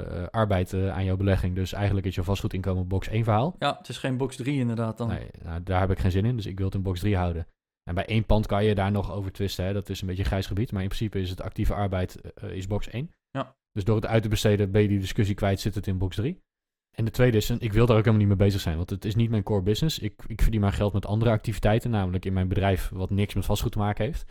eh, arbeid eh, aan jouw belegging. Dus eigenlijk is je vastgoedinkomen box 1 verhaal. Ja, het is geen box 3 inderdaad dan. Nee, nou, daar heb ik geen zin in, dus ik wil het in box 3 houden. En bij één pand kan je daar nog over twisten, hè? dat is een beetje een grijs gebied. Maar in principe is het actieve arbeid is box 1. Ja. Dus door het uit te besteden ben je die discussie kwijt, zit het in box 3. En de tweede is, ik wil daar ook helemaal niet mee bezig zijn, want het is niet mijn core business. Ik, ik verdien mijn geld met andere activiteiten, namelijk in mijn bedrijf wat niks met vastgoed te maken heeft.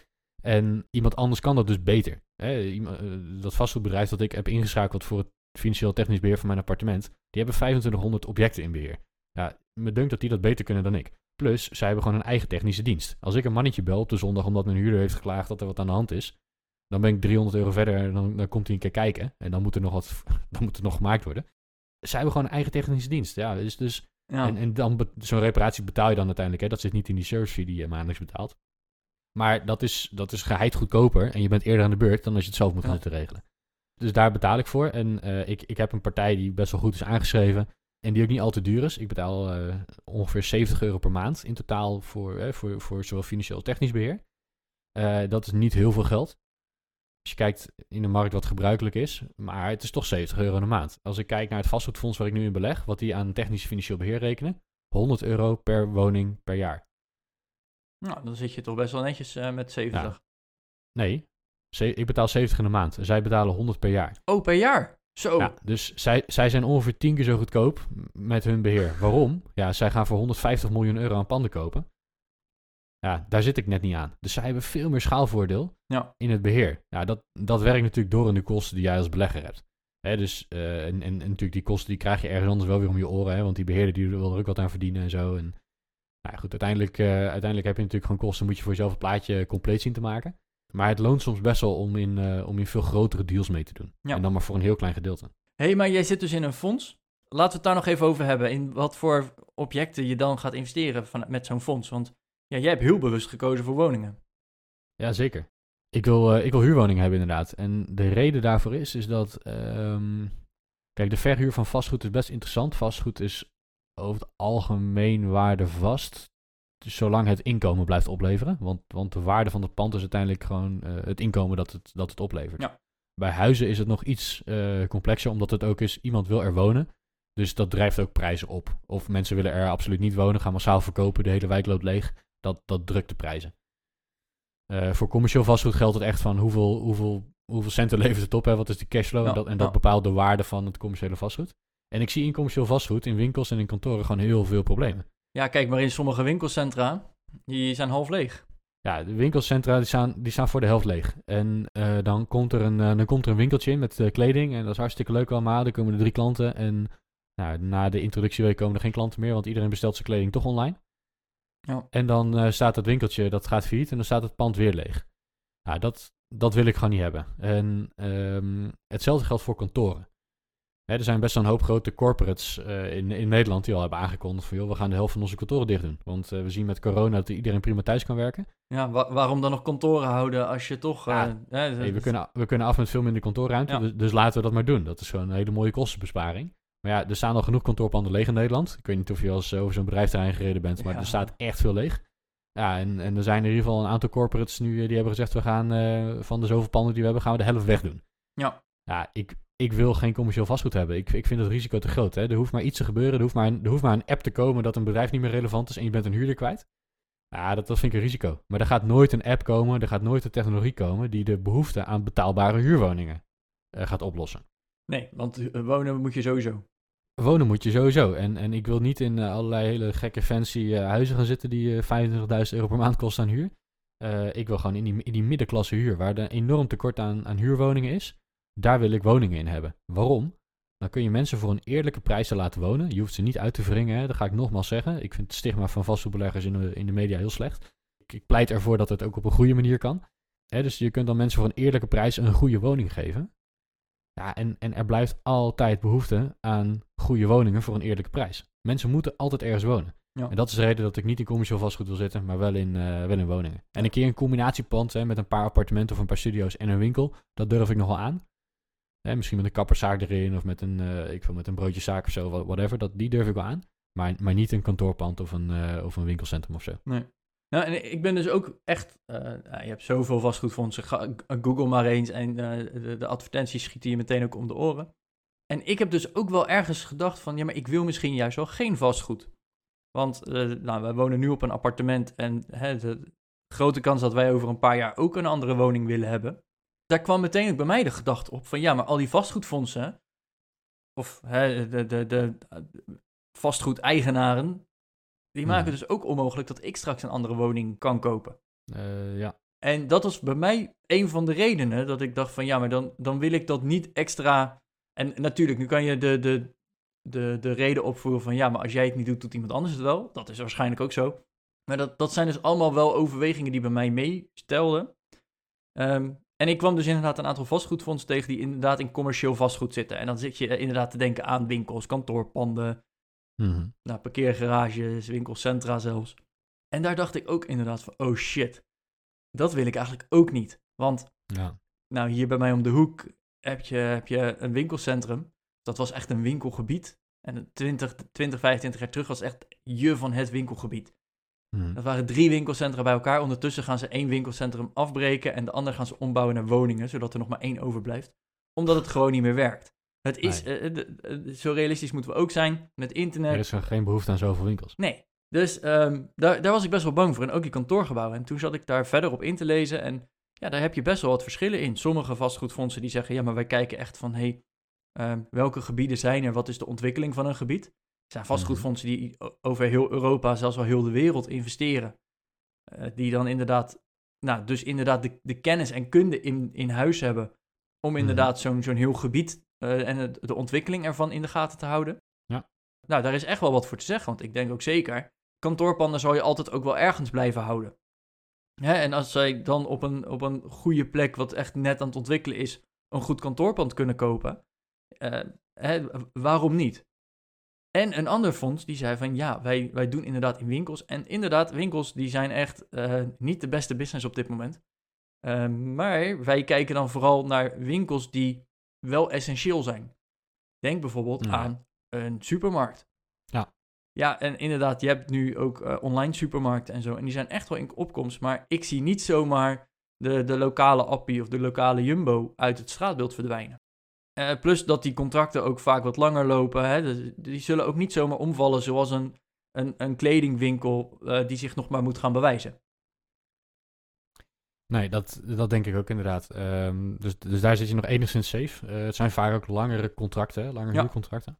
En iemand anders kan dat dus beter. Hè? Eh, dat vastgoedbedrijf dat ik heb ingeschakeld voor het financieel technisch beheer van mijn appartement, die hebben 2500 objecten in beheer. Ja, me dunkt dat die dat beter kunnen dan ik. Plus, zij hebben gewoon een eigen technische dienst. Als ik een mannetje bel op de zondag omdat mijn huurder heeft geklaagd dat er wat aan de hand is, dan ben ik 300 euro verder en dan, dan komt hij een keer kijken. En dan moet er nog wat, dan moet er nog gemaakt worden. Zij hebben gewoon een eigen technische dienst. Ja, dus, dus Ja. en, en dan zo'n reparatie betaal je dan uiteindelijk. Hè? Dat zit niet in die service fee die je maandelijks betaalt. Maar dat is, dat is geheid goedkoper en je bent eerder aan de beurt dan als je het zelf moet Ja. gaan zitten regelen. Dus daar betaal ik voor. En eh, ik, ik heb een partij die best wel goed is aangeschreven. En die ook niet al te duur is. Ik betaal eh, ongeveer 70 euro per maand in totaal voor, eh, voor, voor zowel financieel als technisch beheer. Eh, dat is niet heel veel geld. Als je kijkt in de markt wat gebruikelijk is. Maar het is toch 70 euro een maand. Als ik kijk naar het vastgoedfonds waar ik nu in beleg. Wat die aan technisch financieel beheer rekenen. 100 euro per woning per jaar. Nou, dan zit je toch best wel netjes eh, met 70. Nee, ik betaal 70 in de maand. Zij betalen 100 per jaar. Oh, per jaar? Zo. Ja, dus zij, zij zijn ongeveer 10 keer zo goedkoop met hun beheer. Waarom? Ja, zij gaan voor 150 miljoen euro aan panden kopen. Ja, daar zit ik net niet aan. Dus zij hebben veel meer schaalvoordeel Ja. in het beheer. Ja, dat, dat werkt natuurlijk door in de kosten die jij als belegger hebt. Hè, dus, eh, en, en, en natuurlijk die kosten die krijg je ergens anders wel weer om je oren. Hè, want die beheerder die wil er ook wat aan verdienen en zo. En, nou ja, goed, uiteindelijk, eh, uiteindelijk heb je natuurlijk gewoon kosten. Moet je voor jezelf een plaatje compleet zien te maken. Maar het loont soms best wel om in, eh, om in veel grotere deals mee te doen. Ja. En dan maar voor een heel klein gedeelte. Hé, hey, maar jij zit dus in een fonds. Laten we het daar nog even over hebben. In wat voor objecten je dan gaat investeren van, met zo'n fonds. Want ja, jij hebt heel bewust gekozen voor woningen. Ja, zeker. Ik wil, eh, ik wil huurwoningen hebben inderdaad. En de reden daarvoor is, is dat... ehm, kijk, de verhuur van vastgoed is best interessant. Vastgoed is over het algemeen waardevast. Dus zolang het inkomen blijft opleveren. Want, want de waarde van het pand is uiteindelijk gewoon eh, het inkomen dat het, dat het oplevert. Ja. Bij huizen is het nog iets eh, complexer, omdat het ook is, iemand wil er wonen. Dus dat drijft ook prijzen op. Of mensen willen er absoluut niet wonen, gaan massaal verkopen, de hele wijk loopt leeg. Dat, dat drukt de prijzen. Eh, voor commercieel vastgoed geldt het echt van hoeveel, hoeveel, hoeveel centen levert het op, hè? wat is de cashflow. Ja, en dat, en dat ja. bepaalt de waarde van het commerciële vastgoed. En ik zie in commercieel vastgoed, in winkels en in kantoren, gewoon heel veel problemen. Ja, kijk maar in sommige winkelcentra. Die zijn half leeg. Ja, de winkelcentra die staan, die staan voor de helft leeg. En eh, dan, komt er een, eh, dan komt er een winkeltje in met eh, kleding. En dat is hartstikke leuk allemaal. Dan komen er drie klanten. En nou, na de introductieweek komen er geen klanten meer, want iedereen bestelt zijn kleding toch online. Ja. En dan staat het winkeltje, dat gaat failliet en dan staat het pand weer leeg. Nou, dat, dat wil ik gewoon niet hebben. En ehm, hetzelfde geldt voor kantoren. Hè, er zijn best wel een hoop grote corporates eh, in, in Nederland die al hebben aangekondigd van... joh, we gaan de helft van onze kantoren dicht doen. Want eh, we zien met corona dat iedereen prima thuis kan werken. Ja, wa- waarom dan nog kantoren houden als je toch... Ja. eh, Hey, we, kunnen, we kunnen af met veel minder kantoorruimte, Ja. dus, dus laten we dat maar doen. Dat is gewoon een hele mooie kostenbesparing. Maar ja, er staan al genoeg kantoorpanden leeg in Nederland. Ik weet niet of je al eens over zo'n bedrijfterrein gereden bent, maar Ja. er staat echt veel leeg. Ja, en, en er zijn in ieder geval een aantal corporates nu die hebben gezegd... we gaan van de zoveel panden die we hebben, gaan we de helft wegdoen. Ja. Ja, ik, ik wil geen commercieel vastgoed hebben. Ik, ik vind het risico te groot. Hè. Er hoeft maar iets te gebeuren. Er hoeft maar, een, er hoeft maar een app te komen dat een bedrijf niet meer relevant is... en je bent een huurder kwijt. Ja, dat, dat vind ik een risico. Maar er gaat nooit een app komen, er gaat nooit een technologie komen... die de behoefte aan betaalbare huurwoningen eh, gaat oplossen. Nee, want eh, wonen moet je sowieso. Wonen moet je sowieso. En, en ik wil niet in eh, allerlei hele gekke fancy huizen gaan zitten die eh 25.000 euro per maand kosten aan huur. Ik wil gewoon in die, in die middenklasse huur, waar er enorm tekort aan, aan huurwoningen is. Daar wil ik woningen in hebben. Waarom? Dan kun je mensen voor een eerlijke prijs laten wonen. Je hoeft ze niet uit te wringen, hè. dat ga ik nogmaals zeggen. Ik vind het stigma van vastgoedbeleggers in de, in de media heel slecht. Ik, ik pleit ervoor dat het ook op een goede manier kan. Hè, dus je kunt dan mensen voor een eerlijke prijs een goede woning geven. Ja, en, en er blijft altijd behoefte aan goede woningen voor een eerlijke prijs. Mensen moeten altijd ergens wonen. Ja. En dat is de reden dat ik niet in commercieel vastgoed wil zitten, maar wel in, eh, wel in woningen. En een keer een combinatiepand hè, met een paar appartementen of een paar studio's en een winkel, dat durf ik nog wel aan. Hè, misschien met een kapperszaak erin of met een, eh, ik wil met een broodjeszaak of zo, wha- whatever. Dat, die durf ik wel aan. Maar, maar niet een kantoorpand of een, eh, of een winkelcentrum of zo. Nee. Nou, en ik ben dus ook echt... eh, je hebt zoveel vastgoedfondsen. Google maar eens en de, de advertenties schieten je meteen ook om de oren. En ik heb dus ook wel ergens gedacht van... Ja, maar ik wil misschien juist wel geen vastgoed. Want nou, wij wonen nu op een appartement en hè, de grote kans dat wij over een paar jaar ook een andere woning willen hebben. Daar kwam meteen ook bij mij de gedachte op van ja, maar al die vastgoedfondsen, of hè, de, de, de, eh, vastgoedeigenaren, die maken Mhm. dus ook onmogelijk dat ik straks een andere woning kan kopen. Eh, ja. En dat was bij mij een van de redenen dat ik dacht van ja, maar dan, dan wil ik dat niet extra. En natuurlijk, nu kan je de, de, de, de reden opvoeren van ja, maar als jij het niet doet, doet iemand anders het wel. Dat is waarschijnlijk ook zo. Maar dat, dat zijn dus allemaal wel overwegingen die bij mij meestelden. Ehm, en ik kwam dus inderdaad een aantal vastgoedfondsen tegen die inderdaad in commercieel vastgoed zitten. En dan zit je inderdaad te denken aan winkels, kantoorpanden, Mhm. nou, parkeergarages, winkelcentra zelfs. En daar dacht ik ook inderdaad van, oh shit, dat wil ik eigenlijk ook niet. Want, ja. nou, hier bij mij om de hoek heb je, heb je een winkelcentrum. Dat was echt een winkelgebied. En 20, 20, 25 jaar terug was echt je van het winkelgebied. Mhm. Dat waren drie winkelcentra bij elkaar. Ondertussen gaan ze één winkelcentrum afbreken en de ander gaan ze ombouwen naar woningen, zodat er nog maar één overblijft. Omdat het gewoon niet meer werkt. Het is, Nee. eh, eh, zo realistisch moeten we ook zijn met internet. Er is er geen behoefte aan zoveel winkels. Nee. Dus ehm, daar, daar was ik best wel bang voor. En ook die kantoorgebouwen. En toen zat ik daar verder op in te lezen. En ja, daar heb je best wel wat verschillen in. Sommige vastgoedfondsen die zeggen, ja, maar wij kijken echt van, hé, hey, welke gebieden zijn er? Wat is de ontwikkeling van een gebied? Zijn vastgoedfondsen die over heel Europa, zelfs wel heel de wereld investeren. Eh, die dan inderdaad, nou, dus inderdaad de, de kennis en kunde in, in huis hebben. Om Mhm. inderdaad zo'n zo'n heel gebied eh, en het- de ontwikkeling ervan in de gaten te houden. Ja. Nou, daar is echt wel wat voor te zeggen. Want ik denk ook zeker, kantoorpanden zal je altijd ook wel ergens blijven houden. Hè, en als zij dan op een, op een goede plek, wat echt net aan het ontwikkelen is, een goed kantoorpand kunnen kopen, eh, hè, waarom niet? En een ander fonds die zei van ja, wij, wij doen inderdaad in winkels. En inderdaad, winkels die zijn echt eh, niet de beste business op dit moment. Eh, maar wij kijken dan vooral naar winkels die wel essentieel zijn. Denk bijvoorbeeld Ja. aan een supermarkt. Ja. Ja, en inderdaad, je hebt nu ook eh, online supermarkten en zo. En die zijn echt wel in opkomst. Maar ik zie niet zomaar de, de lokale Appie of de lokale Jumbo uit het straatbeeld verdwijnen. Eh, plus dat die contracten ook vaak wat langer lopen. Hè? Dus die zullen ook niet zomaar omvallen zoals een, een, een kledingwinkel eh, die zich nog maar moet gaan bewijzen. Nee, dat, dat denk ik ook inderdaad. Ehm, dus, dus daar zit je nog enigszins safe. Eh, het zijn vaak ook langere contracten, langere Ja. huurcontracten.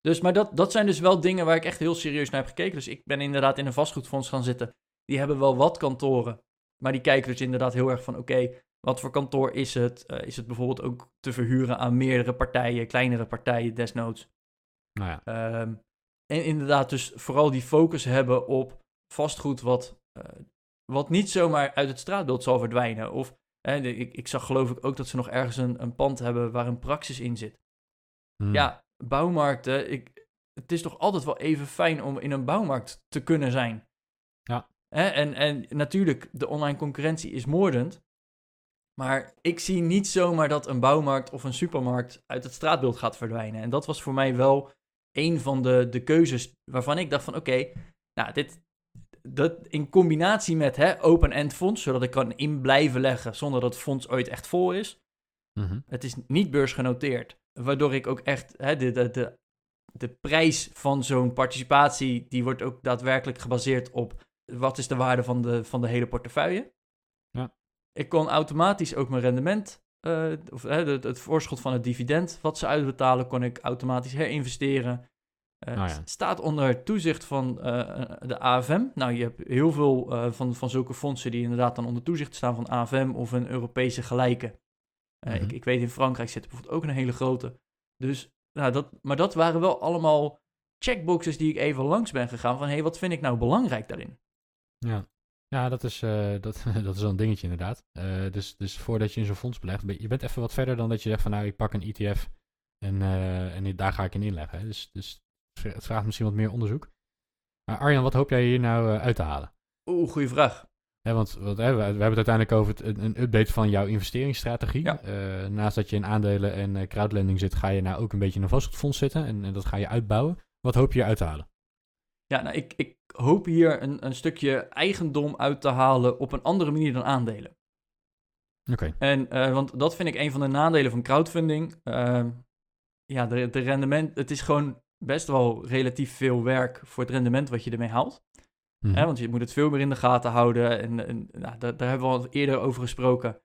Dus, maar dat, dat zijn dus wel dingen waar ik echt heel serieus naar heb gekeken. Dus ik ben inderdaad in een vastgoedfonds gaan zitten. Die hebben wel wat kantoren. Maar die kijken dus inderdaad heel erg van: oké, wat voor kantoor is het? Eh, is het bijvoorbeeld ook te verhuren aan meerdere partijen, kleinere partijen desnoods? Nou ja, Ehm, en inderdaad, dus vooral die focus hebben op vastgoed wat, eh, wat niet zomaar uit het straatbeeld zal verdwijnen. Of ik, ik zag geloof ik ook dat ze nog ergens een, een pand hebben waar een praxis in zit. Hmm. Ja, bouwmarkten, ik, het is toch altijd wel even fijn om in een bouwmarkt te kunnen zijn. Ja. Hè, en, en natuurlijk, de online concurrentie is moordend. Maar ik zie niet zomaar dat een bouwmarkt of een supermarkt uit het straatbeeld gaat verdwijnen. En dat was voor mij wel een van de, de keuzes waarvan ik dacht van oké, nou dit, dat in combinatie met hè, open-end fonds, zodat ik kan in blijven leggen zonder dat het fonds ooit echt vol is. Mhm. Het is niet beursgenoteerd. Waardoor ik ook echt hè, de, de, de, de prijs van zo'n participatie, die wordt ook daadwerkelijk gebaseerd op wat is de waarde van de, van de hele portefeuille. Ja. Ik kon automatisch ook mijn rendement eh, of het, het voorschot van het dividend wat ze uitbetalen, kon ik automatisch herinvesteren. Nou ja. s- Staat onder toezicht van eh, de AFM. Nou, je hebt heel veel van, van zulke fondsen die inderdaad dan onder toezicht staan van AFM of een Europese gelijke. Mhm. ik, ik weet in Frankrijk zit er bijvoorbeeld ook een hele grote. Dus, nou, dat, maar dat waren wel allemaal checkboxes die ik even langs ben gegaan van, hé, hey, wat vind ik nou belangrijk daarin? Ja, ja dat, is, eh, dat, dat is wel een dingetje inderdaad. Eh, dus, dus voordat je in zo'n fonds belegt, ben- je bent even wat verder dan dat je zegt van nou, ik pak een ETF en, eh, en daar ga ik in inleggen. hè. Dus, dus het vraagt misschien wat meer onderzoek. Maar Arjan, wat hoop jij hier nou uit te halen? Oeh, goede vraag. Hè, want wat, hè, we, we hebben het uiteindelijk over het, een, update van jouw investeringsstrategie. Ja. Naast dat je in aandelen en crowdlending zit, ga je nou ook een beetje in een vastgoedfonds zitten en, en dat ga je uitbouwen. Wat hoop je hier uit te halen? Ja, nou, ik, ik hoop hier een, een stukje eigendom uit te halen op een andere manier dan aandelen. Oké. En, eh, want dat vind ik een van de nadelen van crowdfunding. Ehm, ja, de, de rendement, het is gewoon best wel relatief veel werk voor het rendement wat je ermee haalt. Mhm. Want je moet het veel meer in de gaten houden. En, en nou, daar, daar hebben we al eerder over gesproken.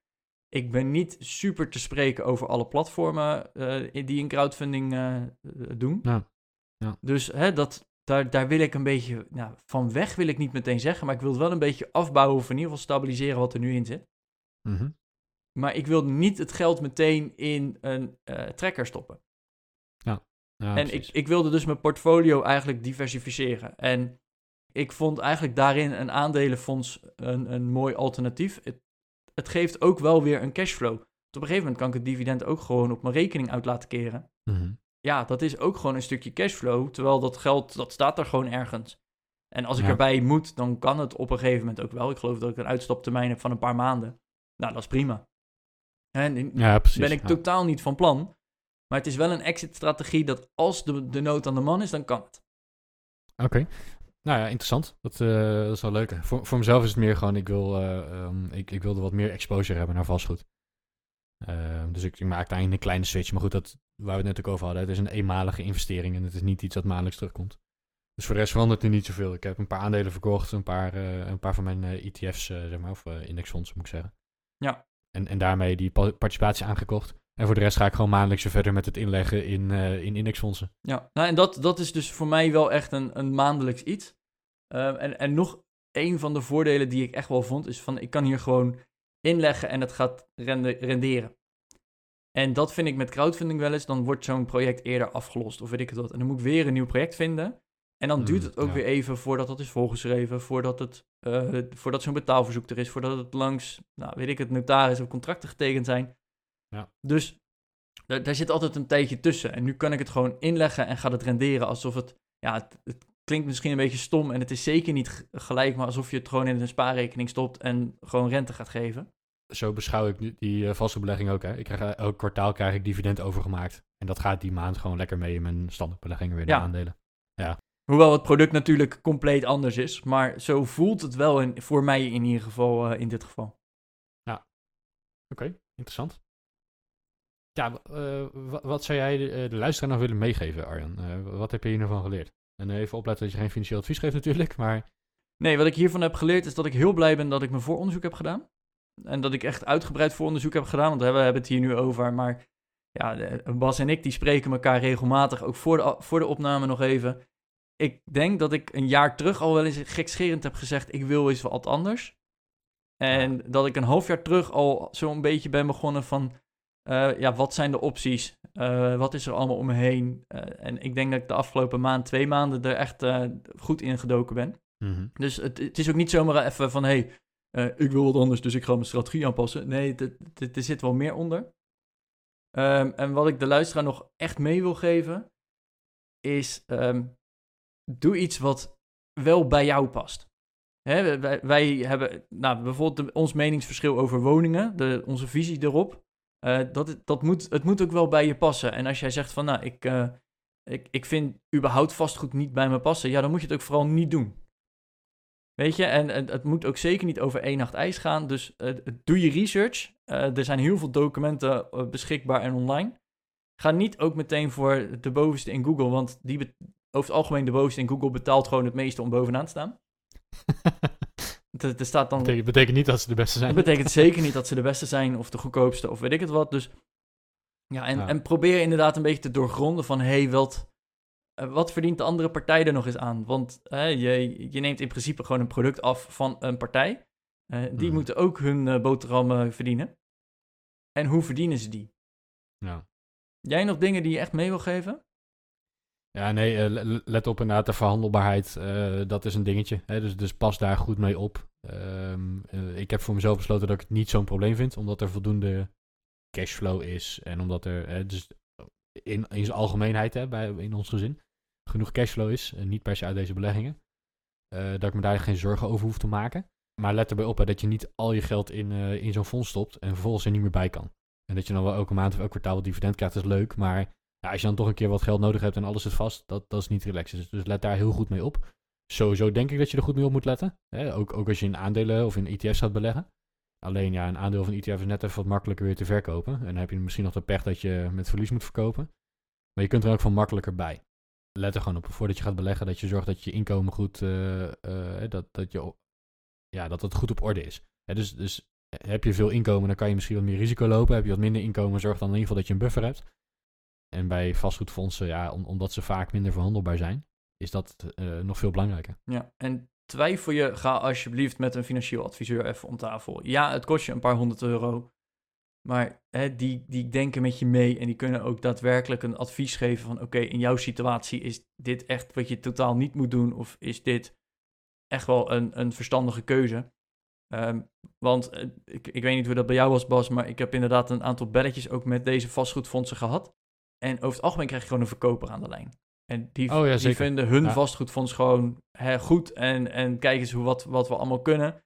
Ik ben niet super te spreken over alle platformen eh, die in crowdfunding eh, doen. Ja, ja. Dus hè, dat, daar, daar wil ik een beetje nou, van weg, wil ik niet meteen zeggen. Maar ik wil het wel een beetje afbouwen of in ieder geval stabiliseren wat er nu in zit. Mhm. Maar ik wil niet het geld meteen in een eh trekker stoppen. Ja, en ik, precies. ik wilde dus mijn portfolio eigenlijk diversificeren. En ik vond eigenlijk daarin een aandelenfonds een, een mooi alternatief. Het, het geeft ook wel weer een cashflow. Want op een gegeven moment kan ik het dividend ook gewoon op mijn rekening uit laten keren. Mhm. Ja, dat is ook gewoon een stukje cashflow. Terwijl dat geld, dat staat er gewoon ergens. En als ik Ja. erbij moet, dan kan het op een gegeven moment ook wel. Ik geloof dat ik een uitstaptermijn heb van een paar maanden. Nou, dat is prima. En Ja, precies. ben ik ja. totaal niet van plan. Maar het is wel een exit-strategie dat als de, de nood aan de man is, dan kan het. Oké. Nou ja, interessant. Dat, eh, dat is wel leuk. Voor, voor mezelf is het meer gewoon, ik, wil, eh, ehm, ik, ik wilde wat meer exposure hebben naar vastgoed. Ehm, dus ik, ik maakte eigenlijk een kleine switch. Maar goed, dat, waar we het net ook over hadden, het is een eenmalige investering en het is niet iets dat maandelijks terugkomt. Dus voor de rest verandert er niet zoveel. Ik heb een paar aandelen verkocht, een paar, eh, een paar van mijn eh, ETF's, eh, zeg maar, of indexfondsen moet ik zeggen. Ja. En, en daarmee die pa- participatie aangekocht. En voor de rest ga ik gewoon maandelijks verder met het inleggen in, in indexfondsen. Ja, nou, en dat, dat is dus voor mij wel echt een, een maandelijks iets. Ehm, en, en nog een van de voordelen die ik echt wel vond, is van ik kan hier gewoon inleggen en het gaat rende- renderen. En dat vind ik met crowdfunding wel eens, dan wordt zo'n project eerder afgelost of weet ik het wat. En dan moet ik weer een nieuw project vinden. En dan duurt Mm, het ook ja. weer even voordat dat is volgeschreven, voordat, het, eh, voordat zo'n betaalverzoek er is, voordat het langs, nou weet ik het, notaris of contracten getekend zijn. Ja. Dus daar, zit altijd een tijdje tussen. En nu kan ik het gewoon inleggen en gaat het renderen alsof het, ja, het, het klinkt misschien een beetje stom en het is zeker niet gelijk, maar alsof je het gewoon in een spaarrekening stopt en gewoon rente gaat geven. Zo beschouw ik nu die eh, vaste belegging ook. Hè. Ik krijg, eh, elk kwartaal krijg ik dividend overgemaakt. En dat gaat die maand gewoon lekker mee in mijn standaardbeleggingen weer Ja. naar aandelen. Hoewel het product natuurlijk compleet anders is, maar zo voelt het wel in, voor mij in ieder geval eh, in dit geval. Oké, interessant. Ja, wat zou jij de, de luisteraar nog willen meegeven, Arjan? Wat heb je hier nou van geleerd? En even opletten dat je geen financieel advies geeft natuurlijk, maar... Nee, wat ik hiervan heb geleerd is dat ik heel blij ben dat ik mijn vooronderzoek heb gedaan. En dat ik echt uitgebreid vooronderzoek heb gedaan, want we hebben het hier nu over. Maar ja, Bas en ik die spreken elkaar regelmatig, ook voor de, voor de opname nog even. Ik denk dat ik een jaar terug al wel eens gekscherend heb gezegd, ik wil eens wat anders. En dat ik een half jaar terug al zo'n beetje ben begonnen van, eh, ja, wat zijn de opties? Eh, wat is er allemaal om me heen? Eh, en ik denk dat ik de afgelopen maand, twee maanden er echt goed in gedoken ben. Mhm. Dus het, het is ook niet zomaar even van, hé, hey, ik wil wat anders, dus ik ga mijn strategie aanpassen. Nee, er zit wel meer onder. Ehm, en wat ik de luisteraar nog echt mee wil geven, is ehm, doe iets wat wel bij jou past. Hè, wij, hebben nou, bijvoorbeeld ons meningsverschil over woningen, de, onze visie erop. Eh, dat, dat moet, het moet ook wel bij je passen. En als jij zegt van, nou, ik, eh, ik, ik vind überhaupt vastgoed niet bij me passen, ja, dan moet je het ook vooral niet doen. Weet je, en, en het moet ook zeker niet over één nacht ijs gaan. Dus eh, doe je research. Eh, er zijn heel veel documenten eh, beschikbaar en online. Ga niet ook meteen voor de bovenste in Google, want die over het algemeen de bovenste in Google betaalt gewoon het meeste om bovenaan te staan. er staat dan... betekent, betekent niet dat ze de beste zijn. Dat betekent zeker niet dat ze de beste zijn of de goedkoopste of weet ik het wat. Dus ja, en, Ja. en probeer inderdaad een beetje te doorgronden van... hé, hey, wat, wat verdient de andere partij er nog eens aan? Want je, je neemt in principe gewoon een product af van een partij. Eh, die Mhm. moeten ook hun eh, boterhammen verdienen. En hoe verdienen ze die? Ja. Jij nog dingen die je echt mee wil geven? Ja, nee, eh, le- let op inderdaad, de verhandelbaarheid, eh, dat is een dingetje. Hè? Dus, dus pas daar goed mee op. Ehm, eh, ik heb voor mezelf besloten dat ik het niet zo'n probleem vind, omdat er voldoende cashflow is. En omdat er, eh, dus in, in zijn algemeenheid, hè, bij, in ons gezin, genoeg cashflow is. En niet per se uit deze beleggingen. eh, dat ik me daar geen zorgen over hoef te maken. Maar let erbij op dat je niet al je geld in, eh, in zo'n fonds stopt en vervolgens er niet meer bij kan. En dat je dan wel elke maand of elk kwartaal wat dividend krijgt, is leuk. Maar ja, als je dan toch een keer wat geld nodig hebt en alles zit vast, dat, dat is niet relaxed. Dus, dus let daar heel goed mee op. Sowieso denk ik dat je er goed mee op moet letten. Hè? Ook, ook als je in aandelen of in ETF's gaat beleggen. Alleen ja, een aandeel van ETF is net even wat makkelijker weer te verkopen. En dan heb je misschien nog de pech dat je met verlies moet verkopen. Maar je kunt er ook van makkelijker bij. Let er gewoon op voordat je gaat beleggen dat je zorgt dat je inkomen goed, eh, eh, dat, dat, je, ja, dat het goed op orde is. Hè, dus, dus heb je veel inkomen, dan kan je misschien wat meer risico lopen. Heb je wat minder inkomen, zorg dan in ieder geval dat je een buffer hebt. En bij vastgoedfondsen, ja, om- omdat ze vaak minder verhandelbaar zijn, is dat eh, nog veel belangrijker. Ja, en twijfel je, ga alsjeblieft met een financieel adviseur even om tafel. Ja, het kost je een paar honderd euro. Maar hè, die, die denken met je mee en die kunnen ook daadwerkelijk een advies geven van... oké, in jouw situatie is dit echt wat je totaal niet moet doen... of is dit echt wel een, een verstandige keuze? Ehm, want eh, ik, ik weet niet hoe dat bij jou was, Bas... maar ik heb inderdaad een aantal belletjes ook met deze vastgoedfondsen gehad. En over het algemeen krijg je gewoon een verkoper aan de lijn. En die, Oh ja, die vinden hun Ja. vastgoedfonds gewoon hè, goed en, en kijken eens hoe, wat, wat we allemaal kunnen.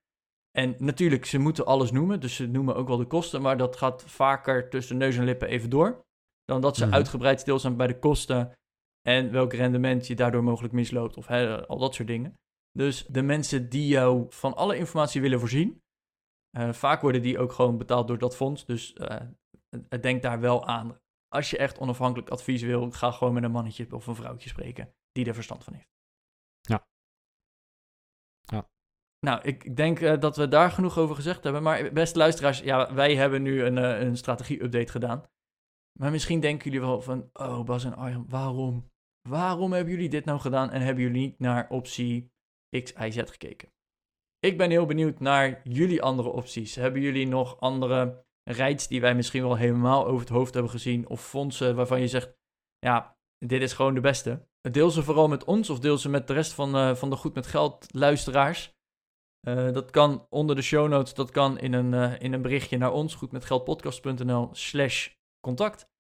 En natuurlijk, ze moeten alles noemen, dus ze noemen ook wel de kosten, maar dat gaat vaker tussen neus en lippen even door. Dan dat ze Mhm. uitgebreid stilstaan bij de kosten en welk rendement je daardoor mogelijk misloopt of al dat soort dingen. Dus de mensen die jou van alle informatie willen voorzien, eh, vaak worden die ook gewoon betaald door dat fonds. Dus eh, denk daar wel aan. Als je echt onafhankelijk advies wil, ga gewoon met een mannetje of een vrouwtje spreken die er verstand van heeft. Ja. Ja. Nou, ik ik denk eh, dat we daar genoeg over gezegd hebben. Maar beste luisteraars, ja, wij hebben nu een, eh, een strategie-update gedaan. Maar misschien denken jullie wel van, oh Bas en Arjan, waarom? Waarom hebben jullie dit nou gedaan en hebben jullie niet naar optie X, Y, Z gekeken? Ik ben heel benieuwd naar jullie andere opties. Hebben jullie nog andere rijds die wij misschien wel helemaal over het hoofd hebben gezien? Of fondsen waarvan je zegt, ja, dit is gewoon de beste. Deel ze vooral met ons of deel ze met de rest van, eh, van de Goed Met Geld luisteraars. Eh, dat kan onder de show notes, dat kan in een, eh, in een berichtje naar ons, goedmetgeldpodcast.nl slash contact.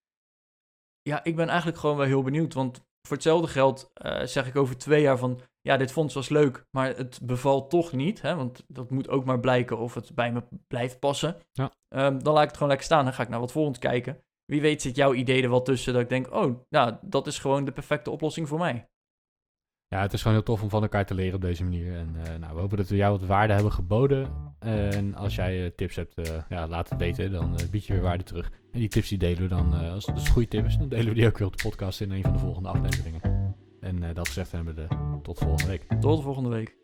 Ja, ik ben eigenlijk gewoon wel heel benieuwd, want voor hetzelfde geld eh, zeg ik over twee jaar van, ja, dit fonds was leuk, maar het bevalt toch niet, hè, want dat moet ook maar blijken of het bij me blijft passen. Ja. Ehm, dan laat ik het gewoon lekker staan, dan ga ik naar wat volgends kijken. Wie weet zit jouw idee er wel tussen dat ik denk, oh, nou, dat is gewoon de perfecte oplossing voor mij. Ja, het is gewoon heel tof om van elkaar te leren op deze manier. En eh, nou, we hopen dat we jou wat waarde hebben geboden. En als jij eh, tips hebt, eh, ja, laat het weten. Dan eh, bied je weer waarde terug. En die tips die delen we dan, eh, als het een goede tip is, dan delen we die ook weer op de podcast in een van de volgende afleveringen. En eh, dat gezegd hebben we de, tot volgende week. Tot de volgende week.